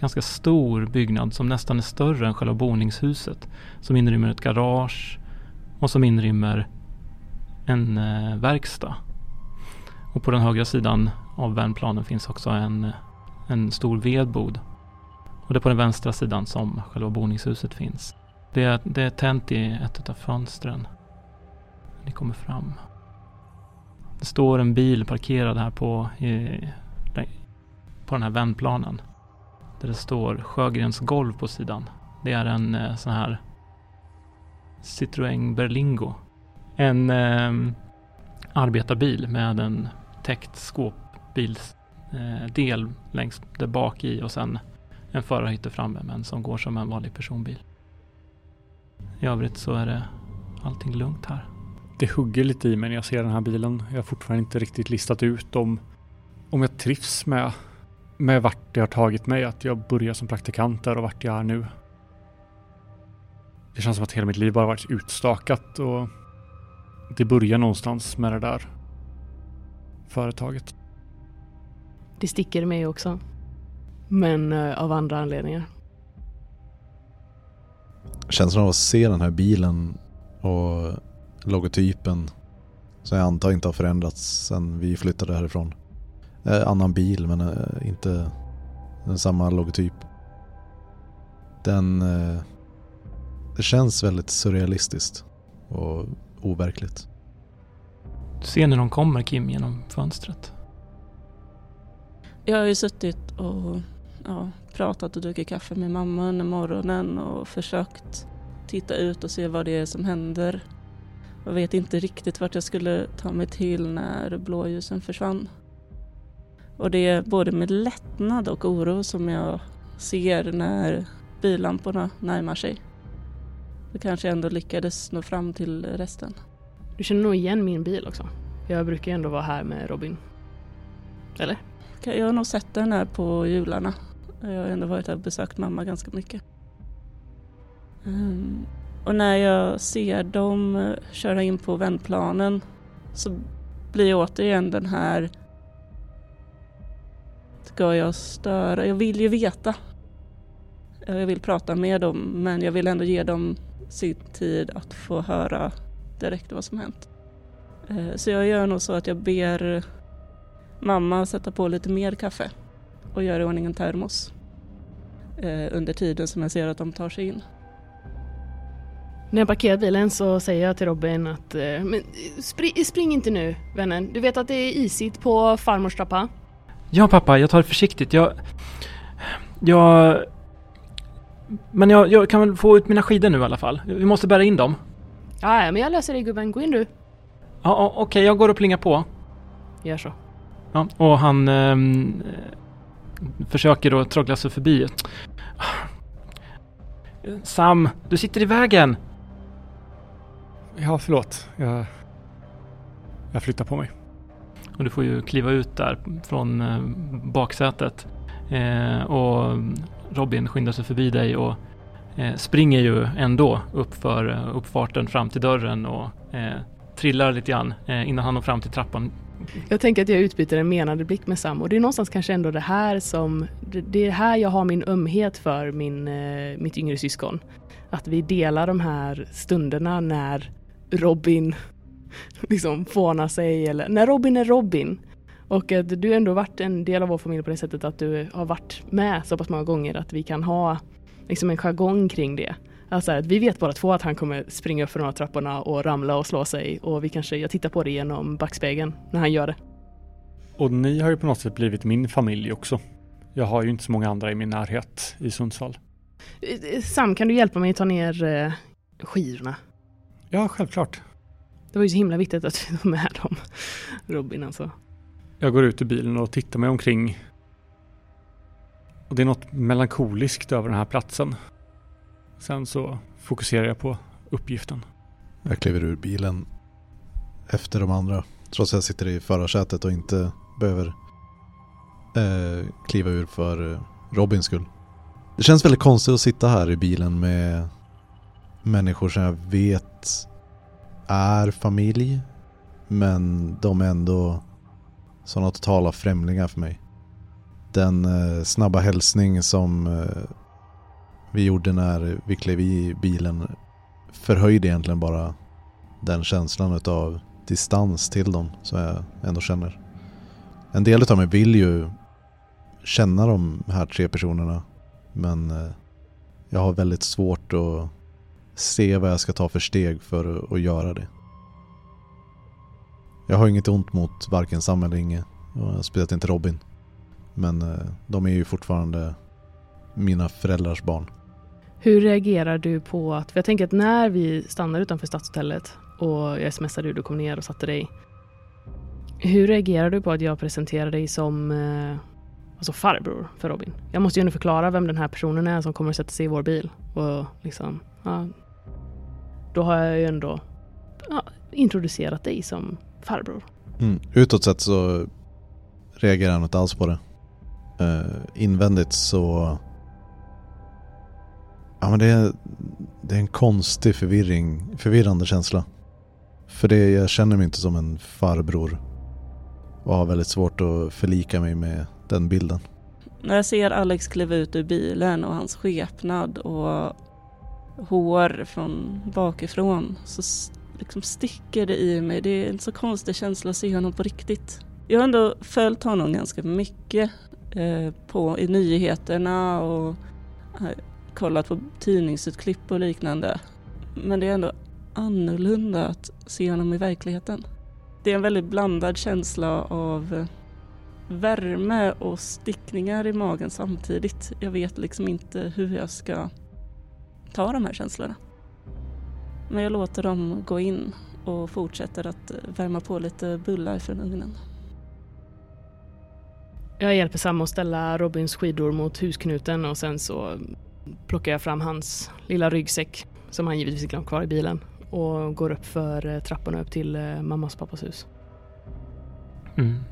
C: ganska stor byggnad som nästan är större än själva boningshuset. Som inrymmer ett garage och som inrymmer en eh, verkstad. Och på den högra sidan av vändplanen finns också en, en stor vedbod. Och det är på den vänstra sidan som själva boningshuset finns. Det är, det är tänt i ett av fönstren. Ni kommer fram. Det står en bil parkerad här på, i, på den här vändplanen. Där det står Sjögrens golv på sidan. Det är en eh, sån här Citroën Berlingo. En eh, arbetarbil med en täckt skåpbilsdel eh, längst där bak i och sen en förarhytte framme men som går som en vanlig personbil. I övrigt så är det allting lugnt här.
B: Det hugger lite i mig när jag ser den här bilen. Jag har fortfarande inte riktigt listat ut om, om jag trivs med, med vart det har tagit mig. Att jag börjar som praktikant där och vart jag är nu. Det känns som att hela mitt liv bara varit utstakat och det börjar någonstans med det där företaget.
E: Det sticker mig också. Men uh, av andra anledningar.
A: Känslan av att se den här bilen och logotypen som jag antar inte har förändrats sen vi flyttade härifrån. Eh, annan bil men eh, inte samma logotyp. Den... Eh, det känns väldigt surrealistiskt och overkligt.
C: Du ser när de kommer Kim genom fönstret.
D: Jag har ju suttit och ja, pratat och druckit kaffe med mamma under morgonen och försökt titta ut och se vad det är som händer. Jag vet inte riktigt vart jag skulle ta mig till när blåljusen försvann. Och det är både med lättnad och oro som jag ser när billamporna närmar sig. Då kanske jag ändå lyckades nå fram till resten.
E: Du känner nog igen min bil också. Jag brukar ändå vara här med Robin. Eller?
D: Jag har nog sett den här på jularna. Jag har ändå varit här och besökt mamma ganska mycket. Um, och när jag ser dem eh, köra in på vändplanen så blir jag återigen den här Ska jag störa? Jag vill ju veta. Eh, jag vill prata med dem men jag vill ändå ge dem sin tid att få höra direkt vad som hänt. Eh, så jag gör nog så att jag ber mamma sätta på lite mer kaffe och göra i ordning en termos eh, under tiden som jag ser att de tar sig in.
E: När jag parkerar bilen så säger jag till Robin att eh, men spring, spring inte nu vännen. Du vet att det är isigt på farmors trappa?
C: Ja pappa, jag tar det försiktigt. Jag... Jag... Men jag, jag kan väl få ut mina skidor nu i alla fall. Vi måste bära in dem.
E: Ja, men jag löser det gubben. Gå in du.
C: Ja, okej, okay, jag går och plingar på.
E: Gör så.
C: Ja, och han eh, försöker då troggla sig förbi. Sam, du sitter i vägen!
B: Ja, förlåt. Jag, jag flyttar på mig.
C: Och du får ju kliva ut där från eh, baksätet. Eh, och Robin skyndar sig förbi dig och eh, springer ju ändå upp för eh, uppfarten fram till dörren och eh, trillar lite grann eh, innan han når fram till trappan.
E: Jag tänker att jag utbyter en menande blick med Sam och det är någonstans kanske ändå det här som, det, är här jag har min ömhet för min, eh, mitt yngre syskon. Att vi delar de här stunderna när Robin liksom fånar sig eller när Robin är Robin. Och att du ändå varit en del av vår familj på det sättet att du har varit med så pass många gånger att vi kan ha liksom en jargong kring det. Alltså att vi vet bara två att han kommer springa upp för de här trapporna och ramla och slå sig och vi kanske, jag tittar på det genom backspegeln när han gör det.
B: Och ni har ju på något sätt blivit min familj också. Jag har ju inte så många andra i min närhet i Sundsvall.
E: Eh, Sam, kan du hjälpa mig att ta ner eh, skidorna?
B: Ja, självklart.
E: Det var ju så himla viktigt att du var med dem, Robin alltså.
B: Jag går ut ur bilen och tittar mig omkring. Och det är något melankoliskt över den här platsen. Sen så fokuserar jag på uppgiften.
A: Jag kliver ur bilen efter de andra. Trots att jag sitter i förarsätet och inte behöver eh, kliva ur för eh, Robins skull. Det känns väldigt konstigt att sitta här i bilen med människor som jag vet är familj. Men de är ändå sådana totala främlingar för mig. Den eh, snabba hälsning som eh, vi gjorde när vi klev i bilen förhöjde egentligen bara den känslan av distans till dem som jag ändå känner. En del av mig vill ju känna de här tre personerna men eh, jag har väldigt svårt att se vad jag ska ta för steg för att göra det. Jag har inget ont mot varken Sam eller Inge och speciellt inte Robin. Men eh, de är ju fortfarande mina föräldrars barn.
E: Hur reagerar du på att, för jag tänker att när vi stannar utanför stadshotellet och jag smsade hur du kom ner och satte dig. Hur reagerar du på att jag presenterar dig som eh, alltså farbror för Robin? Jag måste ju ändå förklara vem den här personen är som kommer att sätta sig i vår bil. Och liksom, ja, då har jag ju ändå ja, introducerat dig som farbror.
A: Mm. Utåt sett så reagerar han inte alls på det. Uh, invändigt så... Ja men det är, det är en konstig förvirring, förvirrande känsla. För det, jag känner mig inte som en farbror. Och har väldigt svårt att förlika mig med den bilden.
D: När jag ser Alex kliva ut ur bilen och hans skepnad och hår från bakifrån så liksom sticker det i mig. Det är en så konstig känsla att se honom på riktigt. Jag har ändå följt honom ganska mycket eh, på, i nyheterna och eh, kollat på tidningsutklipp och liknande. Men det är ändå annorlunda att se honom i verkligheten. Det är en väldigt blandad känsla av eh, värme och stickningar i magen samtidigt. Jag vet liksom inte hur jag ska ta de här känslorna. Men jag låter dem gå in och fortsätter att eh, värma på lite bullar från ugnen.
E: Jag hjälper Sam att ställa Robins skidor mot husknuten och sen så plockar jag fram hans lilla ryggsäck som han givetvis glömt kvar i bilen och går upp för eh, trapporna upp till eh, mammas och pappas hus.
C: Mm.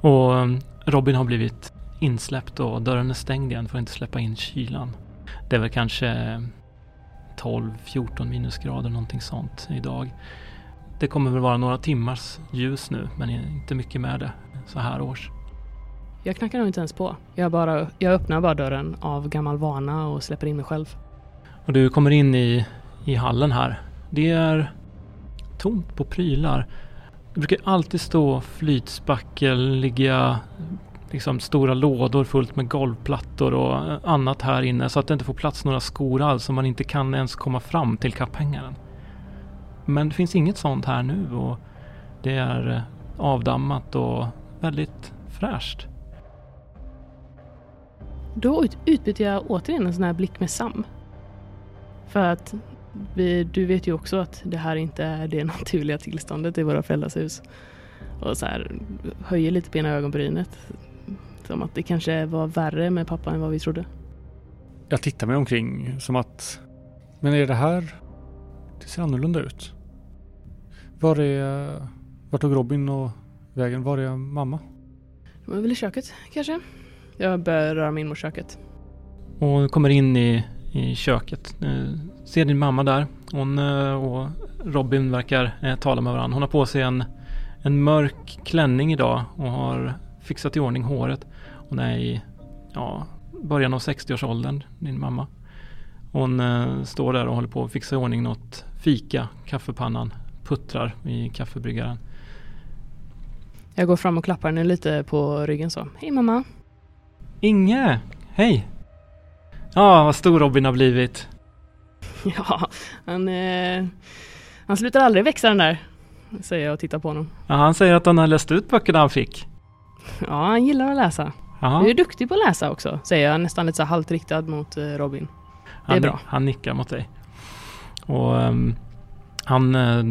C: Och eh, Robin har blivit insläppt och dörren är stängd igen för att inte släppa in kylan. Det är väl kanske 12-14 minusgrader någonting sånt idag. Det kommer väl vara några timmars ljus nu men inte mycket med det så här års.
E: Jag knackar nog inte ens på. Jag, bara, jag öppnar bara dörren av gammal vana och släpper in mig själv.
C: Och du kommer in i, i hallen här. Det är tomt på prylar. Det brukar alltid stå flytspackel, liksom stora lådor fullt med golvplattor och annat här inne så att det inte får plats några skor alls och man inte kan ens komma fram till kapphängaren. Men det finns inget sånt här nu och det är eh, avdammat och väldigt fräscht.
E: Då utbyter jag återigen en sån här blick med Sam. För att vi, du vet ju också att det här inte är det naturliga tillståndet i våra föräldrars hus. Och så här, höjer lite på ena ögonbrynet. Som att det kanske var värre med pappa än vad vi trodde.
B: Jag tittar mig omkring som att... Men är det här... Det ser annorlunda ut. Var är... Vart tog Robin och vägen? Var är mamma?
E: De är väl i köket kanske? Jag börjar röra mig in mot köket.
C: Och kommer in i, i köket. Ser din mamma där. Hon eh, och Robin verkar eh, tala med varandra. Hon har på sig en, en mörk klänning idag och har fixat i ordning håret. Hon är i ja, början av 60-årsåldern, din mamma. Hon eh, står där och håller på att fixa i ordning något fika. Kaffepannan puttrar i kaffebryggaren.
E: Jag går fram och klappar henne lite på ryggen så. Hej mamma!
C: Inge! Hej! Ja, vad stor Robin har blivit.
E: Ja, han, eh, han slutar aldrig växa den där. Säger jag och tittar på honom.
C: Ja, han säger att han har läst ut böckerna han fick.
E: Ja, han gillar att läsa.
C: Jaha.
E: Du är duktig på att läsa också, säger jag nästan lite så halvt riktad mot eh, Robin.
C: han,
E: bra.
C: Han nickar mot dig. Och ehm, han eh,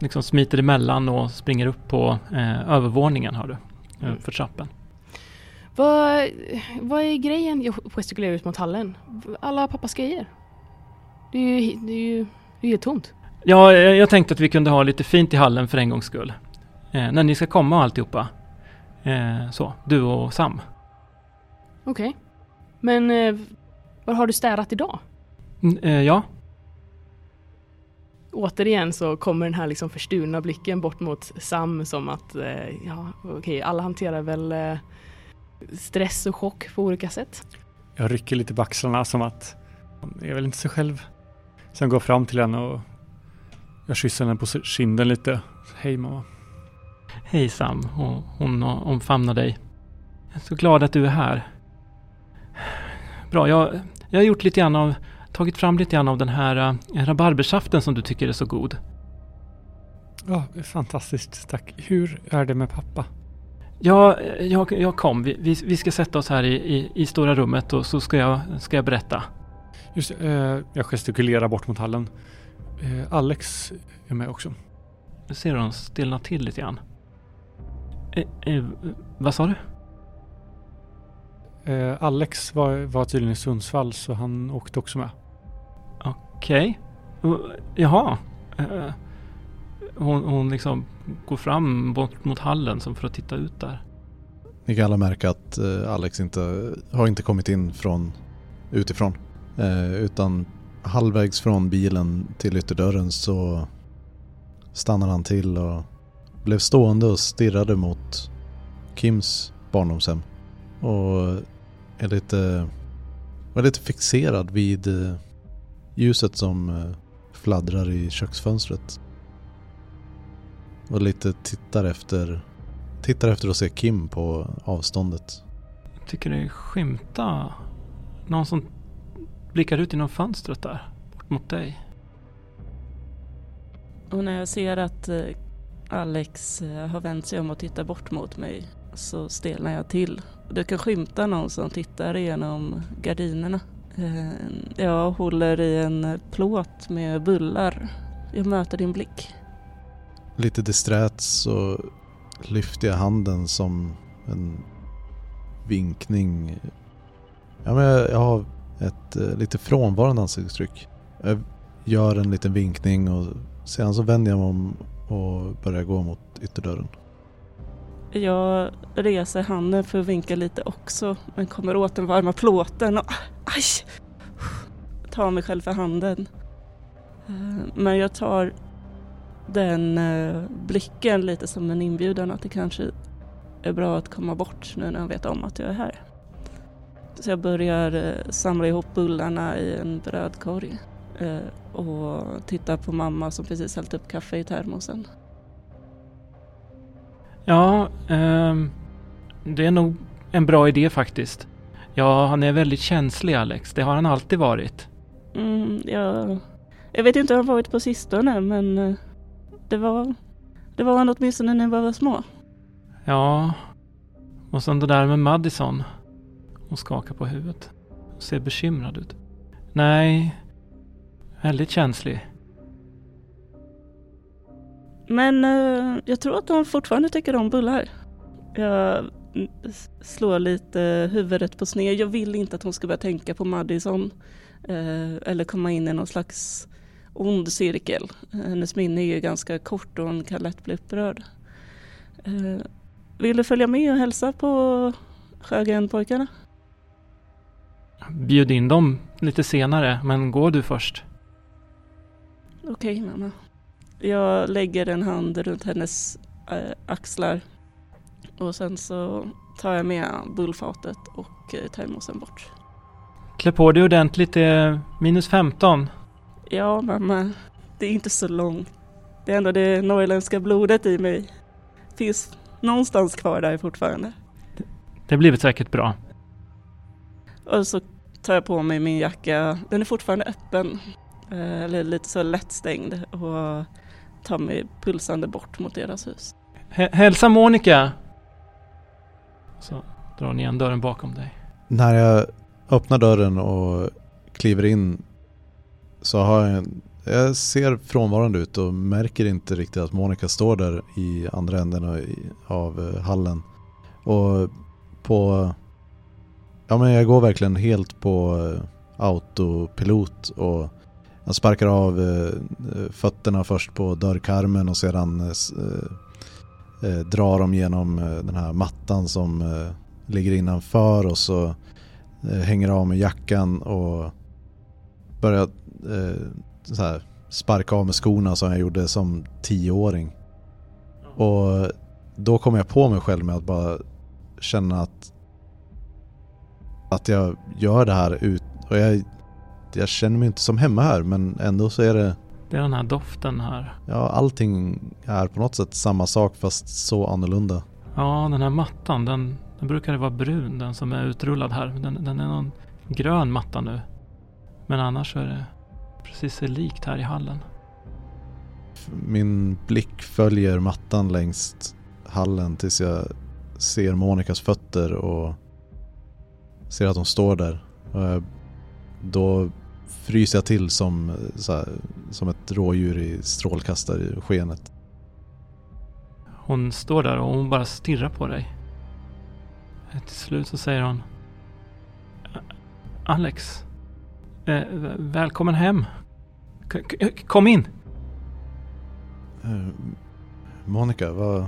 C: liksom smiter emellan och springer upp på eh, övervåningen har du.
E: Mm.
C: För trappen.
E: Vad, vad är grejen? Jag gestikulerar ut mot hallen. Alla pappas grejer. Det är ju, det är ju, det är helt tomt.
C: Ja, jag, tänkte att vi kunde ha lite fint i hallen för en gångs skull. Eh, när ni ska komma och alltihopa. Eh, så, du och Sam.
E: Okej. Men eh, vad har du städat idag?
C: Mm, eh, ja,
E: Återigen så kommer den här liksom försturna blicken bort mot Sam som att eh, ja, okej, alla hanterar väl eh, stress och chock på olika sätt.
B: Jag rycker lite på axlarna som att jag är väl inte sig själv. Sen går jag fram till henne och jag kysser henne på kinden lite. Hej mamma.
C: hej Sam. Och hon o- omfamnar dig. Jag är så glad att du är här. Bra, jag, jag har gjort lite grann av, tagit fram lite grann av den här uh, rabarbersaften som du tycker är så god.
B: Ja, fantastiskt. Tack. Hur är det med pappa?
C: Ja, jag, jag kom. Vi, vi, vi ska sätta oss här i, i, i stora rummet och så ska jag, ska jag berätta.
B: Just eh, jag gestikulerar bort mot hallen. Eh, Alex är med också.
C: Nu ser hon stelna till lite grann. Eh, eh, vad sa du?
B: Eh, Alex var, var tydligen i Sundsvall så han åkte också med.
C: Okej. Uh, Jaha. Hon, hon liksom går fram bort mot hallen som för att titta ut där.
A: Ni kan alla märka att eh, Alex inte har inte kommit in från utifrån. Eh, utan halvvägs från bilen till ytterdörren så stannar han till och blev stående och stirrade mot Kims barndomshem. Och är lite, var lite fixerad vid eh, ljuset som fladdrar i köksfönstret. Och lite tittar efter Tittar efter att se Kim på avståndet.
C: Jag tycker det skymta någon som blickar ut genom fönstret där. Bort mot dig.
D: Och när jag ser att eh, Alex eh, har vänt sig om och tittar bort mot mig så stelnar jag till. Du kan skymta någon som tittar igenom gardinerna. Eh, Jag håller i en plåt med bullar. Jag möter din blick.
A: Lite disträt så lyfter jag handen som en vinkning. Ja, men jag, jag har ett eh, lite frånvarande ansiktsuttryck. Jag gör en liten vinkning och sedan så vänder jag mig om och börjar gå mot ytterdörren.
D: Jag reser handen för att vinka lite också men kommer åt den varma plåten och aj! Tar mig själv för handen. Eh, men jag tar den eh, blicken lite som en inbjudan att det kanske är bra att komma bort nu när jag vet om att jag är här. Så jag börjar eh, samla ihop bullarna i en brödkorg eh, och tittar på mamma som precis hällt upp kaffe i termosen.
C: Ja, ehm, det är nog en bra idé faktiskt. Ja, han är väldigt känslig Alex. Det har han alltid varit.
D: Mm, jag, jag vet inte hur har varit på sistone men eh, det var, det var han åtminstone när vi var små.
C: Ja, och sen det där med Madison. Hon skakar på huvudet. och Ser bekymrad ut. Nej, väldigt känslig.
D: Men eh, jag tror att de fortfarande tycker om bullar. Jag slår lite huvudet på sned. Jag vill inte att hon ska börja tänka på Madison. Eh, eller komma in i någon slags ond cirkel. Hennes minne är ju ganska kort och hon kan lätt bli upprörd. Eh, vill du följa med och hälsa på Sjögren-pojkarna?
C: Bjud in dem lite senare, men går du först?
D: Okej mamma. Jag lägger en hand runt hennes eh, axlar och sen så tar jag med bullfatet och eh, termosen bort.
C: Klä på dig ordentligt, det är minus 15.
D: Ja mamma, det är inte så långt. Det är ändå det norrländska blodet i mig. Finns någonstans kvar där fortfarande.
C: Det blir säkert bra.
D: Och så tar jag på mig min jacka. Den är fortfarande öppen. eh, Eller lite så lättstängd och tar mig pulsande bort mot deras hus.
C: H- hälsa Monica! Så drar hon igen dörren bakom dig.
A: När jag öppnar dörren och kliver in så har jag en, jag ser frånvarande ut och märker inte riktigt att Monica står där i andra änden av eh, hallen. Och på... Ja men jag går verkligen helt på eh, autopilot och jag sparkar av eh, fötterna först på dörrkarmen och sedan drar dem genom den här mattan som ligger innanför och så hänger av med jackan och börjar eh, så här, sparka av med skorna som jag gjorde som tioåring. Och då kom jag på mig själv med att bara känna att att jag gör det här ut och jag, jag känner mig inte som hemma här men ändå så är det
C: Det är den här doften här.
A: Ja, allting är på något sätt samma sak fast så annorlunda.
C: Ja, den här mattan, den, den brukade vara brun, den som är utrullad här. Den, den är någon grön matta nu. Men annars så är det precis sig likt här i hallen.
A: Min blick följer mattan längs hallen tills jag ser Monikas fötter och ser att hon står där. Då fryser jag till som, här, som ett rådjur i strålkastarskenet.
C: Hon står där och hon bara stirrar på dig. Till slut så säger hon Alex. Eh, välkommen hem. K- kom in.
A: Eh, Monica, vad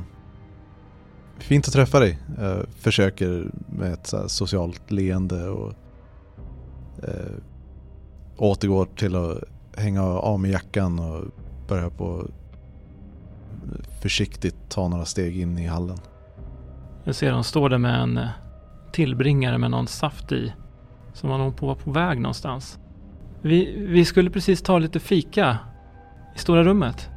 A: fint att träffa dig. Jag försöker med ett socialt leende och eh, återgår till att hänga av med jackan och börja på försiktigt ta några steg in i hallen.
C: Jag ser hon står där med en eh, tillbringare med någon saft i. Som om hon på var på väg någonstans. Vi, vi skulle precis ta lite fika. I stora rummet.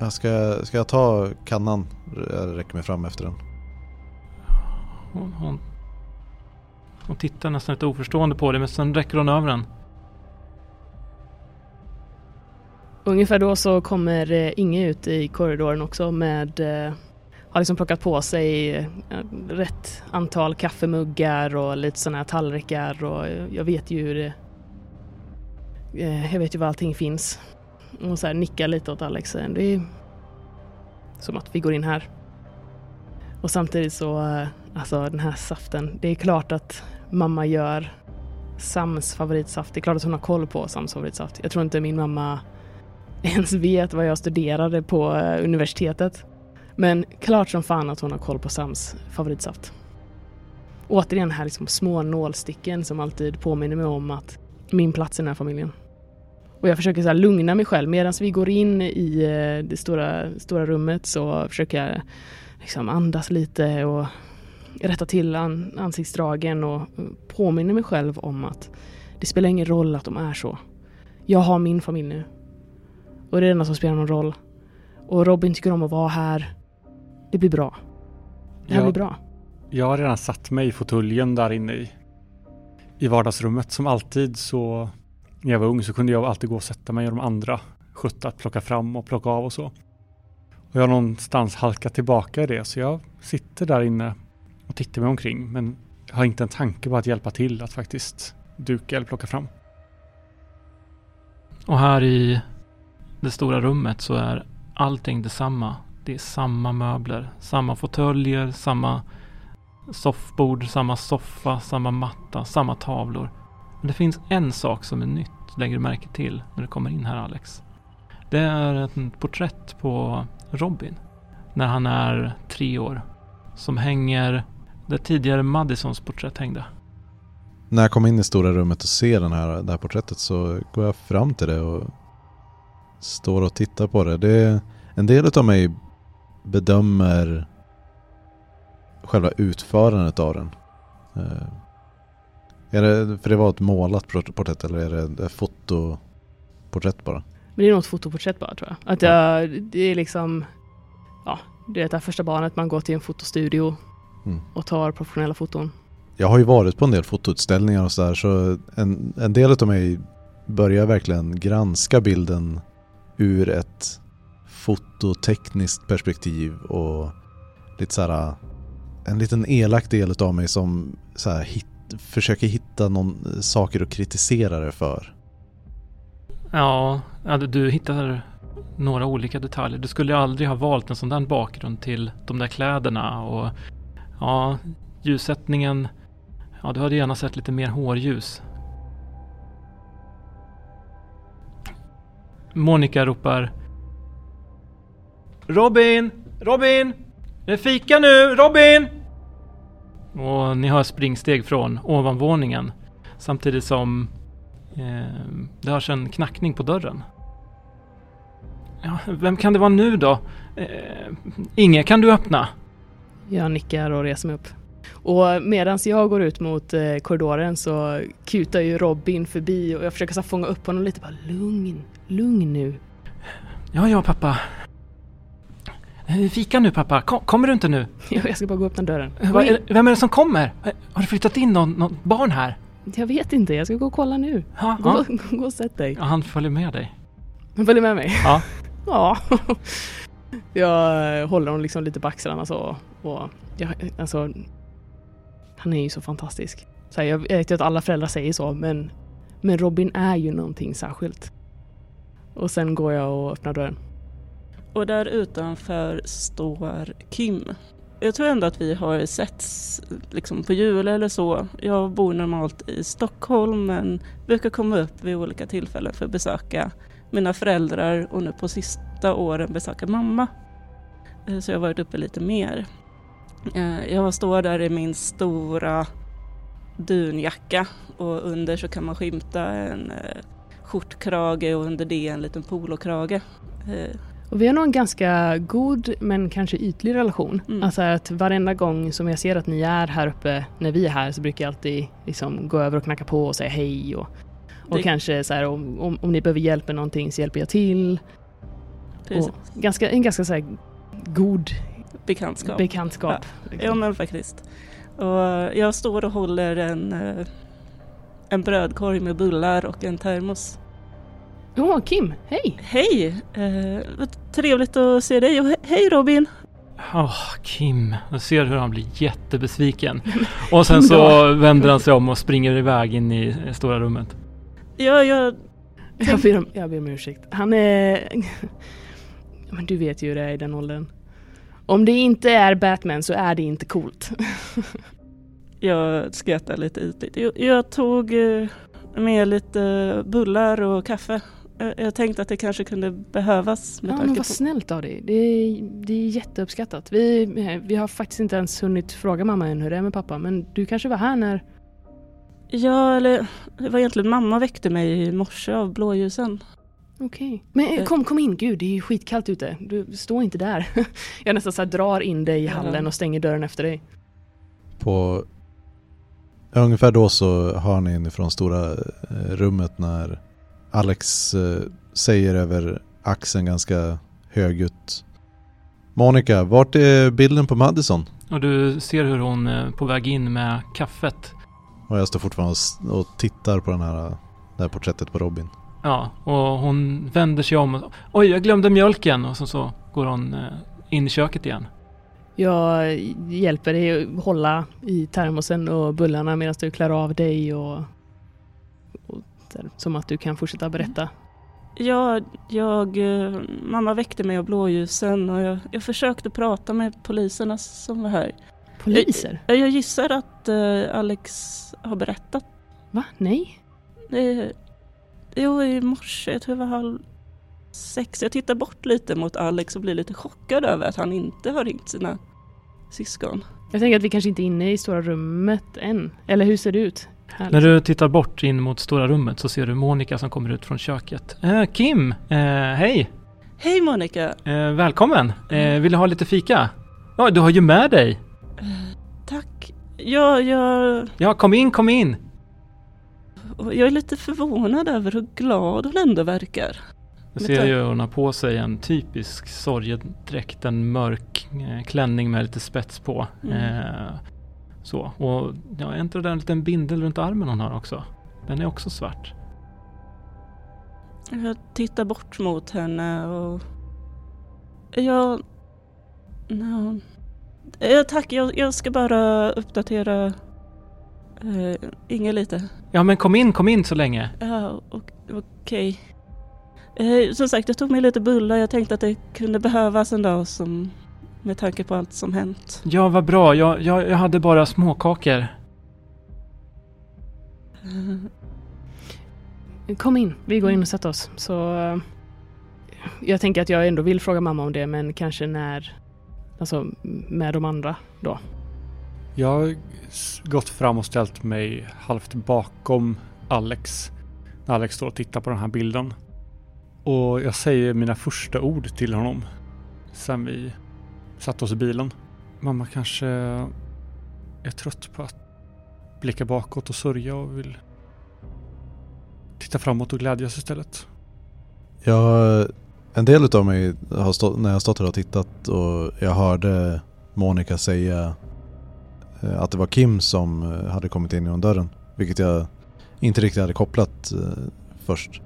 A: Jag ska, ska jag ta kannan? Jag räcker mig fram efter den.
C: Hon, hon, hon tittar nästan lite oförstående på det men sen räcker hon över den.
E: Ungefär då så kommer eh, Inge ut i korridoren också med eh, har liksom plockat på sig eh, rätt antal kaffemuggar och lite sådana här tallrikar och jag vet ju hur det, Eh, jag vet ju var allting finns. Och så här nickar lite åt Alex. Eh, det är som att vi går in här. Och samtidigt så, eh, alltså den här saften, det är klart att mamma gör Sams favoritsaft. Det är klart att hon har koll på Sams favoritsaft. Jag tror inte min mamma ens vet vad jag studerade på universitetet. Men klart som fan att hon har koll på Sams favoritsaft. Återigen här liksom små nålsticken som alltid påminner mig om att min plats i den här familjen. Och jag försöker så lugna mig själv medan vi går in i eh, det stora, stora rummet så försöker jag liksom andas lite och rätta till an, ansiktsdragen och påminner mig själv om att det spelar ingen roll att de är så. Jag har min familj nu. Och det är det enda som spelar någon roll. Och Robin tycker om att vara här. Det blir bra. Det här
B: Ja.
E: blir bra.
B: Jag har redan satt mig i fåtöljen där inne i, i vardagsrummet. Som alltid så när jag var ung så kunde jag alltid gå och sätta mig och de andra skötte att plocka fram och plocka av och så. Och jag har någonstans halkat tillbaka i det så jag sitter där inne och tittar mig omkring men har inte en tanke på att hjälpa till att faktiskt duka eller plocka fram.
C: Och här i det stora rummet så är allting detsamma. Det är samma möbler, samma fåtöljer, samma soffbord, samma soffa, samma matta, samma tavlor. Men det finns en sak som är nytt, lägger du märke till när du kommer in här Alex. Det är ett porträtt på Robin när han är tre år. Som hänger där tidigare Madisons porträtt hängde.
A: När jag kommer in i stora rummet och ser den här, det här porträttet så går jag fram till det och står och tittar på det. det en del av mig bedömer själva utförandet av den. Eh, är det, för det var ett målat port- porträtt eller är det ett fotoporträtt bara?
E: Men det är nog ett fotoporträtt bara tror jag. Att jag, det är liksom, ja, det är det här första barnet man går till en fotostudio
A: Mm.
E: och tar professionella foton.
A: Jag har ju varit på en del fotoutställningar och sådär så en, en del av mig börjar verkligen granska bilden ur ett fototekniskt perspektiv och lite såhär en liten elak del av mig som så här, hit, försöker hitta någon eh, saker att kritisera det för.
C: Ja, du- hittar några olika detaljer. Du skulle aldrig ha valt en sån där bakgrund till de där kläderna och ja, ljussättningen. Ja, du hade gärna sett lite mer hårljus. Monica ropar Robin! Robin! Det är fika nu! Robin! Och ni hör springsteg från ovanvåningen samtidigt som eh, det hörs en knackning på dörren. Ja, vem kan det vara nu då? Eh, Inge, kan du öppna?
E: Jag nickar och reser mig upp. Och medan jag går ut mot eh, korridoren så kutar ju Robin förbi och jag försöker så fånga upp honom lite. Bara lugn, lugn nu.
C: Ja, ja pappa. Eh, Fika nu pappa, Kom, kommer du inte nu?
E: Jag ska bara gå och öppna dörren.
C: Eh, vad är, vem är det som kommer? Eh, Har du flyttat in någon, någon barn här?
E: Jag vet inte, jag ska gå och kolla nu.
C: Ja,
E: Gå,
C: ja.
E: gå och sätt dig.
C: ja han följer med dig.
E: Han följer med mig.
C: Ja.
E: Ja. Jag håller honom liksom lite på axlarna så. Och jag, alltså, han är ju så fantastisk. Så här, jag vet ju att alla föräldrar säger så, men, men Robin är ju någonting särskilt. Och sen går jag och öppnar dörren.
D: Och där utanför står Kim. Jag tror ändå att vi har setts liksom på jul eller så. Jag bor normalt i Stockholm men brukar komma upp vid olika tillfällen för att besöka mina föräldrar och nu på sista åren besöka mamma. Eh, så jag har varit uppe lite mer. Eh, jag står där i min stora dunjacka och under så kan man skymta en eh, skjortkrage och under det en liten polokrage.
E: Och vi har nog en ganska god men kanske ytlig relation.
D: Mm.
E: Alltså att varenda gång som jag ser att ni är här uppe när vi är här så brukar jag alltid liksom gå över och knacka på och säga hej och, och
D: Det-
E: kanske så här om, om, om ni behöver hjälp med någonting så hjälper jag till.
D: Precis.
E: Och ganska, en ganska så god
D: Bekantskap.
E: bekantskap.
D: Ja,
E: liksom.
D: men faktiskt. Och jag står och håller en, eh, en brödkorg med bullar och en termos.
E: Åh, Kim, hej!
D: Hej! Eh, vad trevligt att se dig och he- hej Robin!
C: Åh, Kim. Jag ser hur han blir jättebesviken. Och sen så vänder han sig om och springer iväg in i stora rummet.
D: Ja, jag,
E: Jag ber, om, jag ber om ursäkt. Han är... Men du vet ju hur det är i den åldern. Om det inte är Batman så är det inte coolt.
D: jag skrattar lite ytligt. Jag, jag tog eh, med lite bullar och kaffe. Jag, jag tänkte att det kanske kunde behövas med
E: Ja, men vad
D: på...
E: snällt av dig. Det är, det är jätteuppskattat. Vi, vi har faktiskt inte ens hunnit fråga mamma än hur det är med pappa, men du kanske var här när...
D: Ja, eller det var egentligen mamma väckte mig i morse av blåljusen.
E: Okej. Men eh,
D: Eh.
E: kom, kom in, gud det är ju skitkallt ute. Du, stå inte där. Jag nästan så här drar in dig i hallen och stänger dörren efter dig.
A: På ungefär då så hör ni inifrån stora eh, rummet när Alex eh, säger över axeln ganska högljutt. Monica, vart är bilden på Madison?
C: Och du ser hur hon är på väg in med kaffet.
A: Och jag står fortfarande och tittar på den här, det här porträttet på Robin.
C: Ja, och hon vänder sig om och Oj, jag glömde mjölken! Och så, så går hon eh, in i köket igen.
E: Jag hjälper dig att hålla i termosen och bullarna medan du klär av dig och, där, som att du kan fortsätta berätta.
D: Ja, jag, eh, mamma väckte mig av blåljusen och jag, jag försökte prata med poliserna som var här.
E: Poliser?
D: Jag, jag gissar att eh, Alex har berättat.
E: Va? Nej?
D: Jo, i morse, jag tror det var halv sex. Jag tittar bort lite mot Alex och blir lite chockad över att han inte har ringt sina syskon.
E: Jag tänker att vi kanske inte är inne i stora rummet än. Eller hur ser det ut? Här,
C: När du tittar bort in mot stora rummet så ser du Monica som kommer ut från köket. Eh, Kim! Eh, hej!
D: Hej Monica!
C: Eh, välkommen! Eh, vill du ha lite fika? Ja, du har ju med dig!
D: Eh, tack. Jag, jag,
C: Ja, kom in, kom in!
D: jag är lite förvånad över hur glad hon ändå verkar.
C: Du ser ju hon har på sig en typisk sorgedräkt, en mörk eh, klänning med lite spets på.
D: Mm.
C: Så, och ja, det där en liten bindel runt armen hon har också? Den är också svart.
D: Jag tittar bort mot henne och... Jag... Ja, Eh, tack, jag, jag ska bara uppdatera eh, Inge lite.
C: Ja, men kom in, kom in så länge.
D: Ja, okej. Eh, som sagt, jag tog med lite bullar. Jag tänkte att det kunde behövas en dag som, med tanke på allt som hänt.
C: Ja, vad bra. Jag, jag, jag hade bara småkakor.
D: Eh,
E: Kom in, vi går in och sätter oss. Så eh, jag tänker att jag ändå vill fråga mamma om det, men kanske när, alltså med de andra då.
B: Jag har gått fram och ställt mig halvt bakom Alex. När Alex står och tittar på den här bilden. Och jag säger mina första ord till honom. Sen vi satte oss i bilen. Mamma kanske är trött på att blicka bakåt och sörja och vill titta framåt och glädjas istället.
A: Jag, en del utav mig har stått, när jag stått här och tittat och jag hörde Monica säga eh, att det var Kim som eh, hade kommit in genom dörren. Vilket jag inte riktigt hade kopplat eh, först.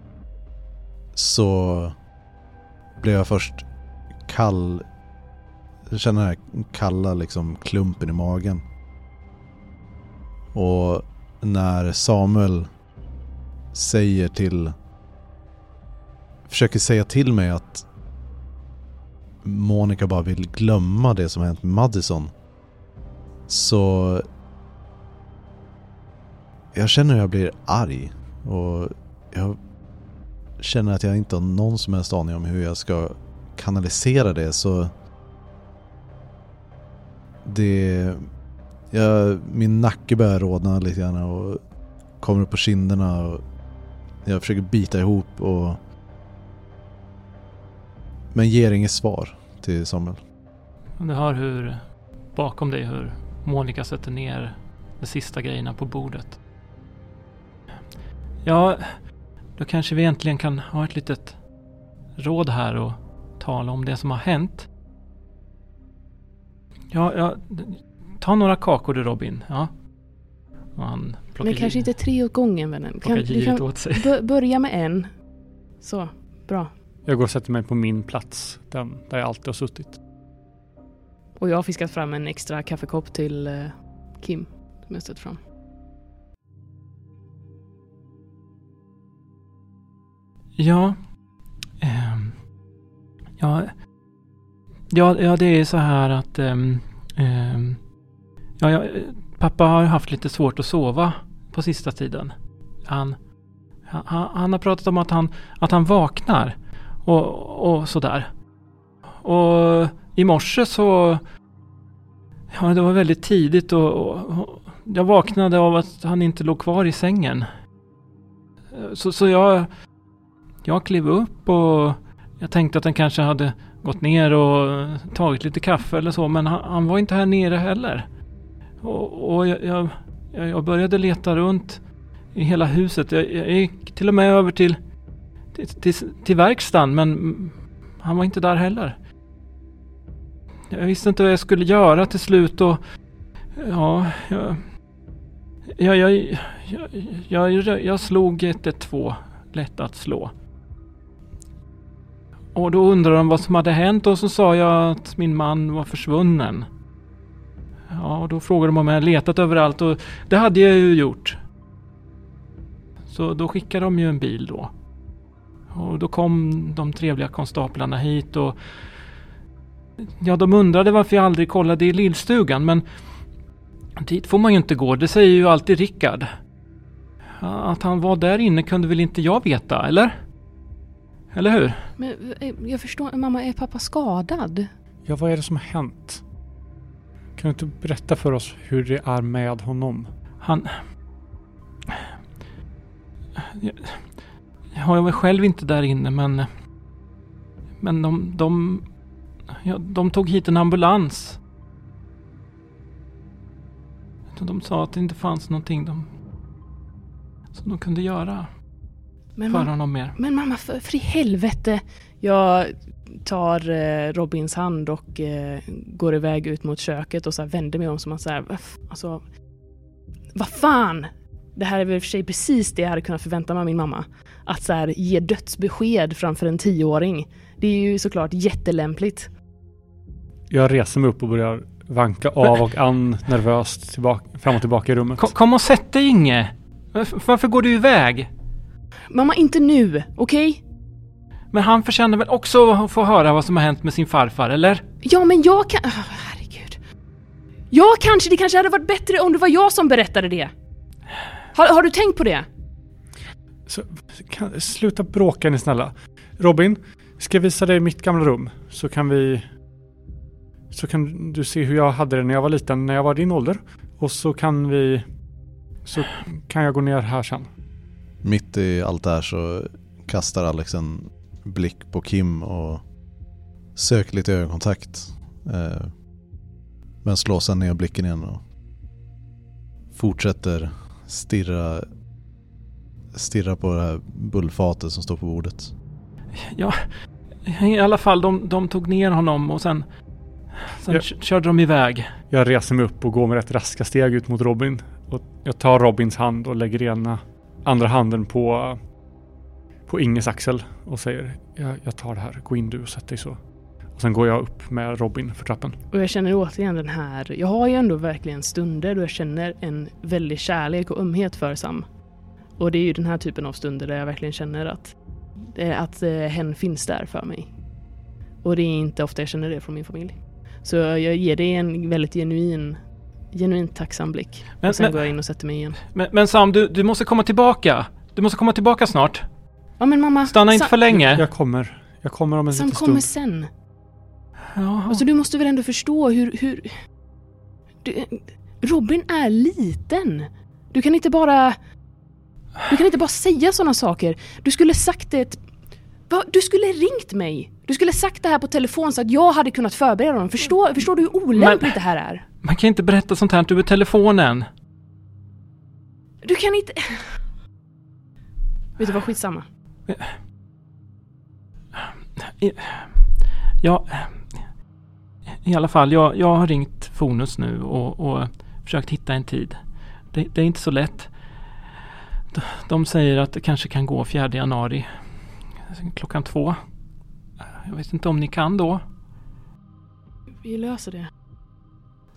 A: Så blev jag först kall. Jag känner den här kalla liksom klumpen i magen. Och när Samuel säger till försöker säga till mig att Monica bara vill glömma det som hänt med Madison. Så jag känner hur jag blir arg och jag känner att jag inte har någon som helst aning om hur jag ska kanalisera det så det jag, min nacke börjar rodna lite grann och kommer upp på kinderna och jag försöker bita ihop och men ger inget svar till Samuel.
C: Du hör hur, bakom dig, hur Monica sätter ner de sista grejerna på bordet. Ja, då kanske vi äntligen kan ha ett litet råd här och tala om det som har hänt. Ja, ja, ta några kakor du Robin. Ja. Och han plockar
E: Men kanske inte tre åt gången vännen. Kan, du kan
C: åt sig.
E: bö- börja med en. Så, bra.
B: Jag går och sätter mig på min plats. Den där jag alltid har suttit.
E: Och jag har fiskat fram en extra kaffekopp till eh, Kim. Som jag stött fram.
C: Ja. ehm, ja, ja. Ja, det är så här att... um, um, ja, jag, pappa har haft lite svårt att sova på sista tiden. Han, han, han har pratat om att han, att han vaknar och, och sådär. Och i morse så... Ja, det var väldigt tidigt och, och, och jag vaknade av att han inte låg kvar i sängen. Så, så jag... Jag klev upp och jag tänkte att han kanske hade gått ner och tagit lite kaffe eller så, men han, han var inte här nere heller. Och, och jag, jag, jag började leta runt i hela huset. Jag, jag gick till och med över till, till, till, till verkstaden, men han var inte där heller. Jag visste inte vad jag skulle göra till slut och ja, jag, jag, jag, jag, jag, jag slog 112 lätt att slå. Och då undrade de vad som hade hänt och så sa jag att min man var försvunnen. Ja, och då frågade de om jag hade letat överallt och det hade jag ju gjort. Så då skickade de ju en bil då. Och då kom de trevliga konstaplarna hit och Ja, de undrade varför jag aldrig kollade i lillstugan men dit får man ju inte gå, det säger ju alltid Rickard. Att han var där inne kunde väl inte jag veta, eller? Eller hur?
E: Men eh, jag förstår, mamma, är pappa skadad?
B: Ja, vad är det som har hänt? Kan du inte berätta för oss hur det är med honom?
C: Han... Jag, jag var själv inte där inne men... Men de... De, ja, de tog hit en ambulans. De sa att det inte fanns någonting de... Som de kunde göra
E: Men,
C: för
E: mamma,
C: honom mer.
E: men mamma, för, för i helvete! Jag tar eh, Robins hand och eh, går iväg ut mot köket och så här vänder mig om som att så här, "Va f- alltså... Vad fan! Det här är väl i och för sig precis det jag hade kunnat förvänta mig av min mamma. Att så här, ge dödsbesked framför en tioåring. Det är ju såklart jättelämpligt.
B: Jag reser mig upp och börjar vanka av och an nervöst tillbaka, fram och tillbaka i rummet.
C: Kom, kom och sätt dig Inge! Varför, varför går du iväg?
E: Mamma, inte nu, okej?
C: Men han förtjänar väl också att få höra vad som har hänt med sin farfar, eller?
E: Ja, men jag kan... Oh, herregud. Ja, kanske. Det kanske hade varit bättre om det var jag som berättade det. Har, har du tänkt på det?
B: Så, kan, sluta bråka ni snälla. Robin, ska jag visa dig mitt gamla rum? Så kan vi... Så kan du se hur jag hade det när jag var liten, när jag var din ålder. Och så kan vi... Så kan jag gå ner här sen.
A: Mitt i allt det här så kastar Alex en blick på Kim och söker lite ögonkontakt. Eh, men slår sen ner blicken igen och fortsätter stirra, stirra på det här bullfatet som står på bordet.
C: Ja, i alla fall, de, de tog ner honom och sen... Sen
B: Ja.
C: k- körde de iväg.
B: Jag reser mig upp och går med rätt raska steg ut mot Robin. Och jag tar Robins hand och lägger ena andra handen på, på Inges axel och säger jag, jag tar det här, gå in du och sätt dig så. Och sen går jag upp med Robin för trappen.
E: Och jag känner återigen den här... Jag har ju ändå verkligen stunder då jag känner en väldig kärlek och ömhet för Sam. Och det är ju den här typen av stunder där jag verkligen känner att, eh, att eh, hen finns där för mig. Och det är inte ofta jag känner det från min familj. Så jag ger dig en väldigt genuin, genuint tacksam blick.
C: Men-
E: och sen
C: men-
E: går jag in och sätter mig igen.
C: Men, men Sam, du, du måste komma tillbaka. Du måste komma tillbaka snart.
E: Ja men mamma,
C: Stanna inte
E: Sam,
C: för länge.
B: Jag kommer. Jag kommer om en
E: Sam
B: liten
E: kommer
B: stund.
E: sen.
C: Jaha.
E: Alltså du måste väl ändå förstå hur... hur du, Robin är liten. Du kan inte bara... Du kan inte bara säga sådana saker. Du skulle sagt det... Va? Du skulle ringt mig. Du skulle sagt det här på telefon så att jag hade kunnat förbereda honom. Förstår, förstår du hur olämpligt
C: Men-
E: det här är?
C: Man kan inte berätta sånt här över telefonen.
E: Du kan inte... Vet du vad, skitsamma.
C: Ja, i alla fall, jag, jag har ringt Fonus nu och, och försökt hitta en tid. Det, det är inte så lätt. De, de säger att det kanske kan gå 4 januari klockan två. Jag vet inte om ni kan då?
E: Vi löser det.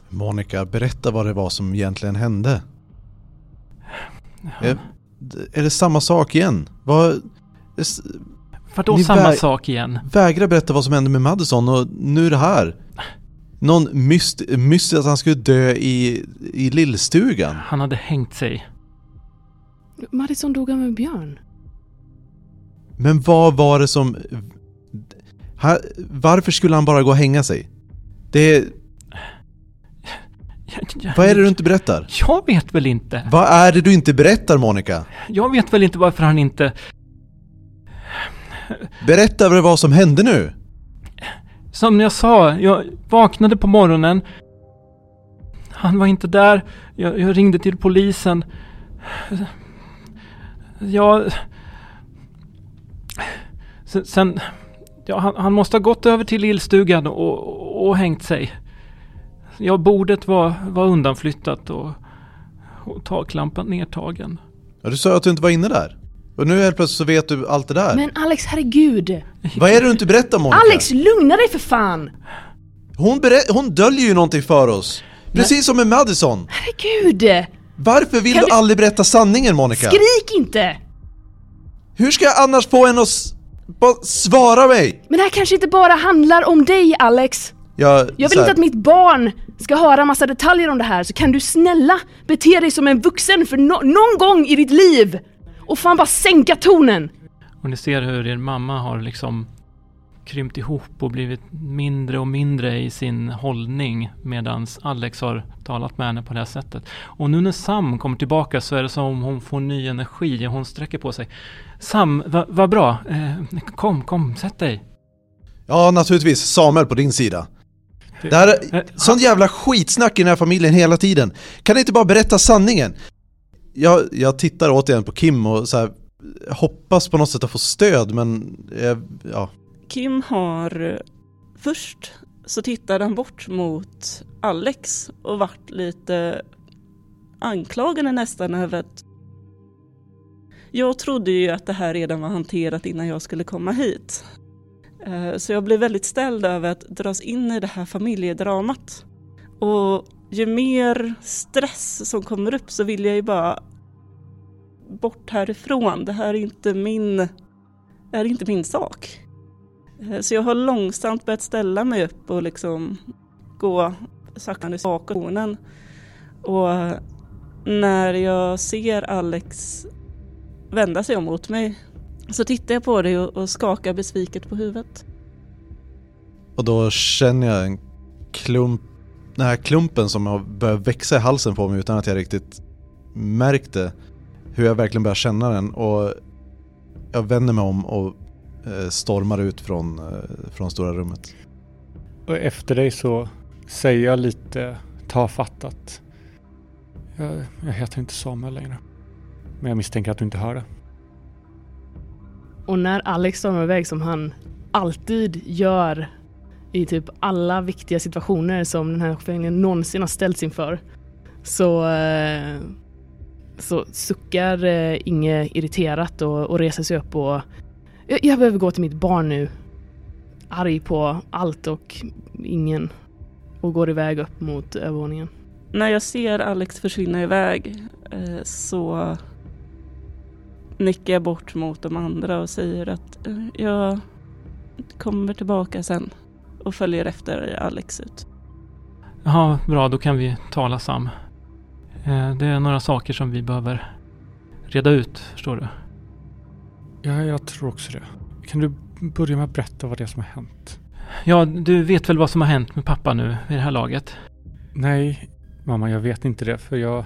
A: Monica, berätta vad det var som egentligen hände. Är, är det samma sak igen? Vad...
C: Vadå
A: Ni
C: samma sak igen?
A: Vägra berätta vad som hände med Madison och nu är det här. Någon myst, mystiskt att han skulle dö i, i lillstugan.
C: Han hade hängt sig.
E: Madison dog av en björn.
A: Men vad var det som... Ha, varför skulle han bara gå och hänga sig? Det... Vad är det du inte berättar?
C: Jag vet väl inte.
A: Vad är det du inte berättar Monica?
C: Jag vet väl inte varför han inte...
A: Berätta vad det var som hände nu!
C: Som jag sa, jag vaknade på morgonen. Han var inte där. Jag, jag ringde till polisen. Jag... Sen... sen ja, han, han måste ha gått över till lillstugan och, och hängt sig. Ja, bordet var, var undanflyttat och, och taklampan nedtagen.
A: Ja, du sa att du inte var inne där. Och nu helt plötsligt så vet du allt det där.
E: Men Alex, herregud!
A: Vad är det du inte berättar Monica?
E: Alex, lugna dig för fan!
A: Hon, berä- hon döljer ju någonting för oss. Precis som med Madison.
E: Herregud!
A: Varför vill du
E: du-
A: aldrig berätta sanningen Monica?
E: Skrik inte!
A: Hur ska jag annars få henne att bara svara mig?
E: Men det här kanske inte bara handlar om dig, Alex.
A: Jag,
E: Jag vill inte att mitt barn ska höra massa detaljer om det här, så kan du snälla bete dig som en vuxen för no- någon gång i ditt liv! Och fan bara sänka tonen!
C: Och ni ser hur er mamma har liksom krympt ihop och blivit mindre och mindre i sin hållning medan Alex har talat med henne på det här sättet. Och nu när Sam kommer tillbaka så är det som om hon får ny energi och hon sträcker på sig. Sam, vad va bra. Eh, kom, kom, sätt dig.
A: Ja, naturligtvis. Samuel på din sida.
B: Det-
A: här är
C: Eh,
A: sån jävla skitsnack i den här familjen hela tiden. Kan ni inte bara berätta sanningen? Jag, jag tittar återigen på Kim och så här, hoppas på något sätt att få stöd men jag, ja.
D: Kim har först så tittade han bort mot Alex och vart lite anklagande nästan över att jag trodde ju att det här redan var hanterat innan jag skulle komma hit. Eh, så jag blev väldigt ställd över att dras in i det här familjedramat. Och ju mer stress som kommer upp så vill jag ju bara bort härifrån. Det här är inte min, det här är inte min sak. Eh, så jag har långsamt börjat ställa mig upp och liksom gå sakta bakåt. Och när jag ser Alex vända sig om mot mig så tittar jag på dig och, skakar besviket på huvudet.
A: Och då känner jag en klump, den här klumpen som har börjat växa i halsen på mig utan att jag riktigt märkte hur jag verkligen börjar känna den och jag vänder mig om och stormar ut från, eh, från stora rummet.
B: Och efter dig så säger jag lite tafatt att jag, jag heter inte Samuel längre. Men jag misstänker att du inte hör det.
E: Och när Alex stormar iväg som han alltid gör i typ alla viktiga situationer som den här familjen någonsin har ställts inför så, eh, så suckar eh, Inge irriterat och, och reser sig upp och jag, jag behöver gå till mitt barn nu. Arg på allt och ingen och går iväg upp mot övervåningen.
D: När jag ser Alex försvinna iväg eh, så nickar jag bort mot de andra och säger att eh, jag kommer tillbaka sen och följer efter Alex ut.
C: Jaha, bra, då kan vi tala Sam. Eh, Det är några saker som vi behöver reda ut, förstår du.
B: Ja, jag tror också det. Kan du börja med att berätta vad det är som har hänt?
C: Ja, du vet väl vad som har hänt med pappa nu vid det här laget?
B: Nej, mamma, jag vet inte det för jag...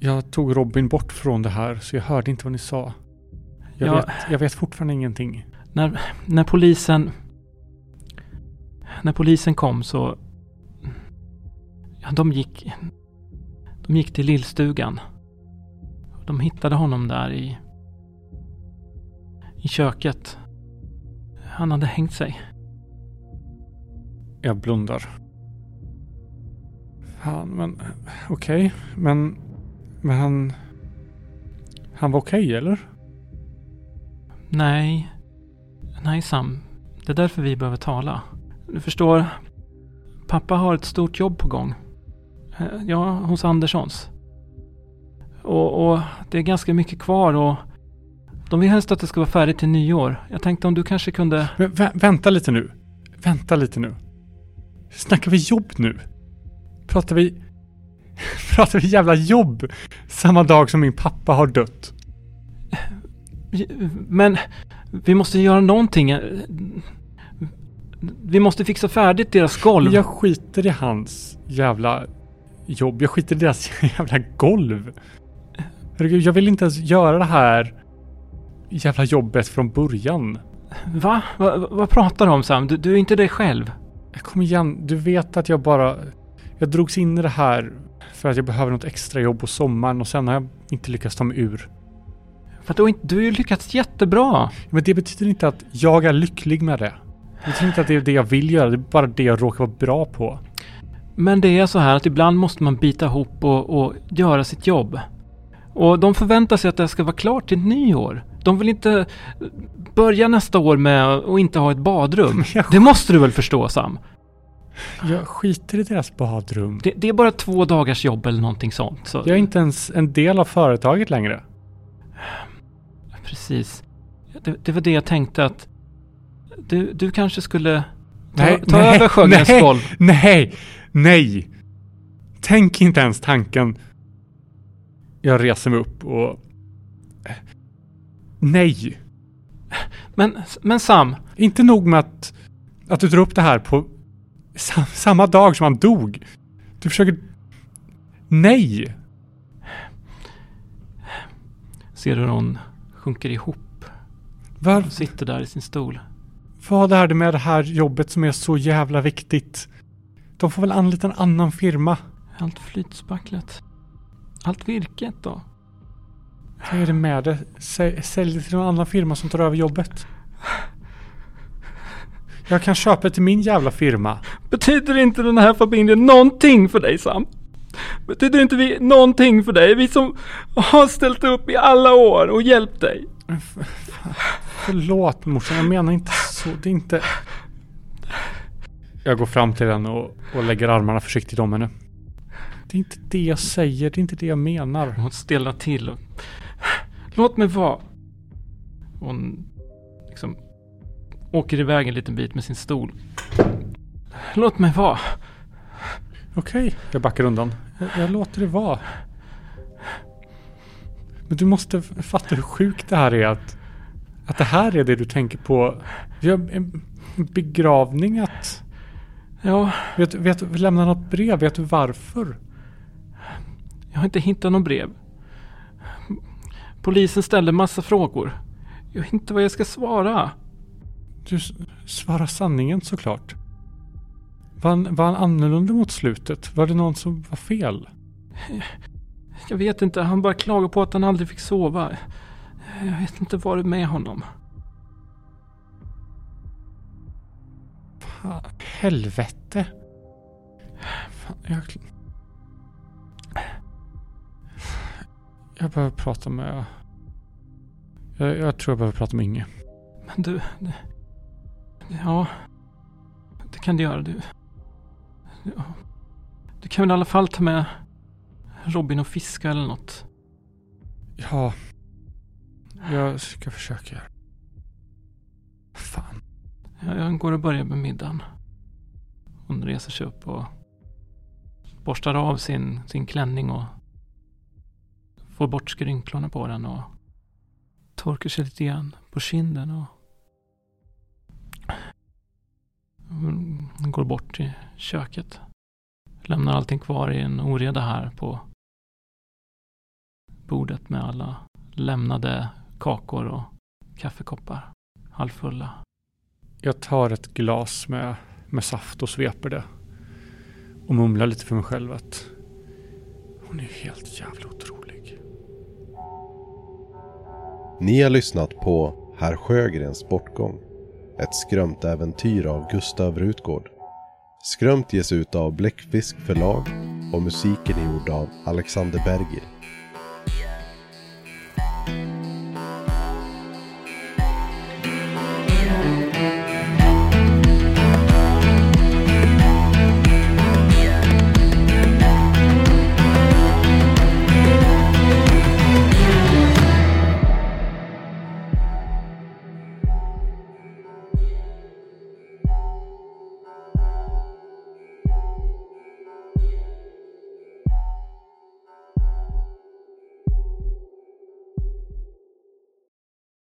B: Jag tog Robin bort från det här så jag hörde inte vad ni sa. Jag,
C: Ja.
B: vet, jag vet fortfarande ingenting.
C: När, när polisen... När polisen kom så... Ja, de gick... De gick till lillstugan. De hittade honom där i... I köket. Han hade hängt sig.
B: Jag blundar. Fan, men okej. Men, men han... Han var okej, eller?
C: Nej. Nej Sam. Det är därför vi behöver tala. Du förstår. Pappa har ett stort jobb på gång. Eh, Ja, hos Anderssons. Och, och det är ganska mycket kvar och de vill helst att det ska vara färdigt till nyår. Jag tänkte om du kanske kunde...
B: Men vä vänta lite nu. Vänta lite nu. Snackar vi jobb nu? Pratar vi... Pratar vi jävla jobb? Samma dag som min pappa har dött.
C: Men vi måste göra någonting. Vi måste fixa färdigt deras golv.
B: Jag skiter i hans jävla jobb. Jag skiter i deras jävla golv. Herregud, jag vill inte ens göra det här jävla jobbet från början.
C: Va? Va? Vad pratar du om Sam? Du, du är inte dig själv.
B: Kom igen, du vet att jag bara... Jag drogs in i det här för att jag behöver något extra jobb på sommaren och sen har jag inte lyckats ta mig ur.
C: Har inte- du har ju lyckats jättebra.
B: Men det betyder inte att jag är lycklig med det. Det betyder inte att det är det jag vill göra, det är bara det jag råkar vara bra på.
C: Men det är så här att ibland måste man bita ihop och, och göra sitt jobb. Och de förväntar sig att det ska vara klart till nyår. De vill inte börja nästa år med att inte ha ett badrum. Det måste du väl förstå Sam?
B: jag skiter i deras badrum.
C: Det, det är bara två dagars jobb eller någonting sånt. Så,
B: Jag är inte ens en del av företaget längre.
C: Precis. Det, det var det jag tänkte att du, du kanske skulle ta,
B: Nej,
C: ta
B: nej,
C: över Sjögrens
B: nej.
C: golv.
B: Nej! Nej! Tänk inte ens tanken. Jag reser mig upp och... Nej!
C: Men, men Sam,
B: Inte nog med att, att du drar upp det här på sa, samma dag som han dog. Du försöker... Nej!
C: ser du hur hon sjunker ihop
B: Var,
C: och sitter där i sin stol.
B: vad är det med det här jobbet som är så jävla viktigt? De får väl anlita en annan firma.
C: Allt flytspacklat. Allt virket då?
B: Vad är det med det? Sä- Sälj det till någon annan firma som tar över jobbet. Jag kan köpa det till min jävla firma.
C: Betyder inte den här familjen någonting för dig Sam? Betyder inte vi någonting för dig? Vi som har ställt upp i alla år och hjälpt dig.
B: Förlåt morsan, jag menar inte så. Det är inte... Jag går fram till henne och, och lägger armarna försiktigt om henne. Det är inte det jag säger, det är inte det jag menar.
C: Hon stelnar till och... Låt mig vara! Hon liksom åker iväg en liten bit med sin stol. Låt mig vara!
B: Okej, jag backar undan. Jag, jag låter det vara. Men du måste fatta hur sjukt det här är att, att det här är det du tänker på. Vi har en begravning att...
C: Ja,
B: Vet, vet, vi lämnar något brev, vet du varför?
C: Jag har inte hittat något brev. Polisen ställde massa frågor. Jag vet inte vad jag ska svara.
B: Du svarar sanningen såklart. Var han, var han annorlunda mot slutet? Var det någon som var fel?
C: Jag vet inte, han bara klagar på att han aldrig fick sova. Jag vet inte vad det är med honom.
B: Fan, helvete. Fan, jag... Jag behöver prata med... Jag, jag tror jag behöver prata med Inge.
C: Men du... du ja... Det kan du göra du. Ja. Du kan väl i alla fall ta med Robin och fiska eller något.
B: Ja. Jag ska försöka göra. Fan.
C: Ja, Jag går och börjar med middagen. Hon reser sig upp och borstar av sin, sin klänning och får bort skrynklorna på den och torkar sig lite grann på kinden och går bort till köket. Lämnar allting kvar i en oreda här på bordet med alla lämnade kakor och kaffekoppar. Halvfulla.
B: Jag tar ett glas med, med saft och sveper det. Och mumlar lite för mig själv att hon är helt jävla otrolig.
F: Ni har lyssnat på Herr Sjögrens bortgång. Ett skrömt äventyr av Gustav Rutgård. Skrömt ges ut av Bläckfisk förlag och musiken är gjord av Alexander Bergil.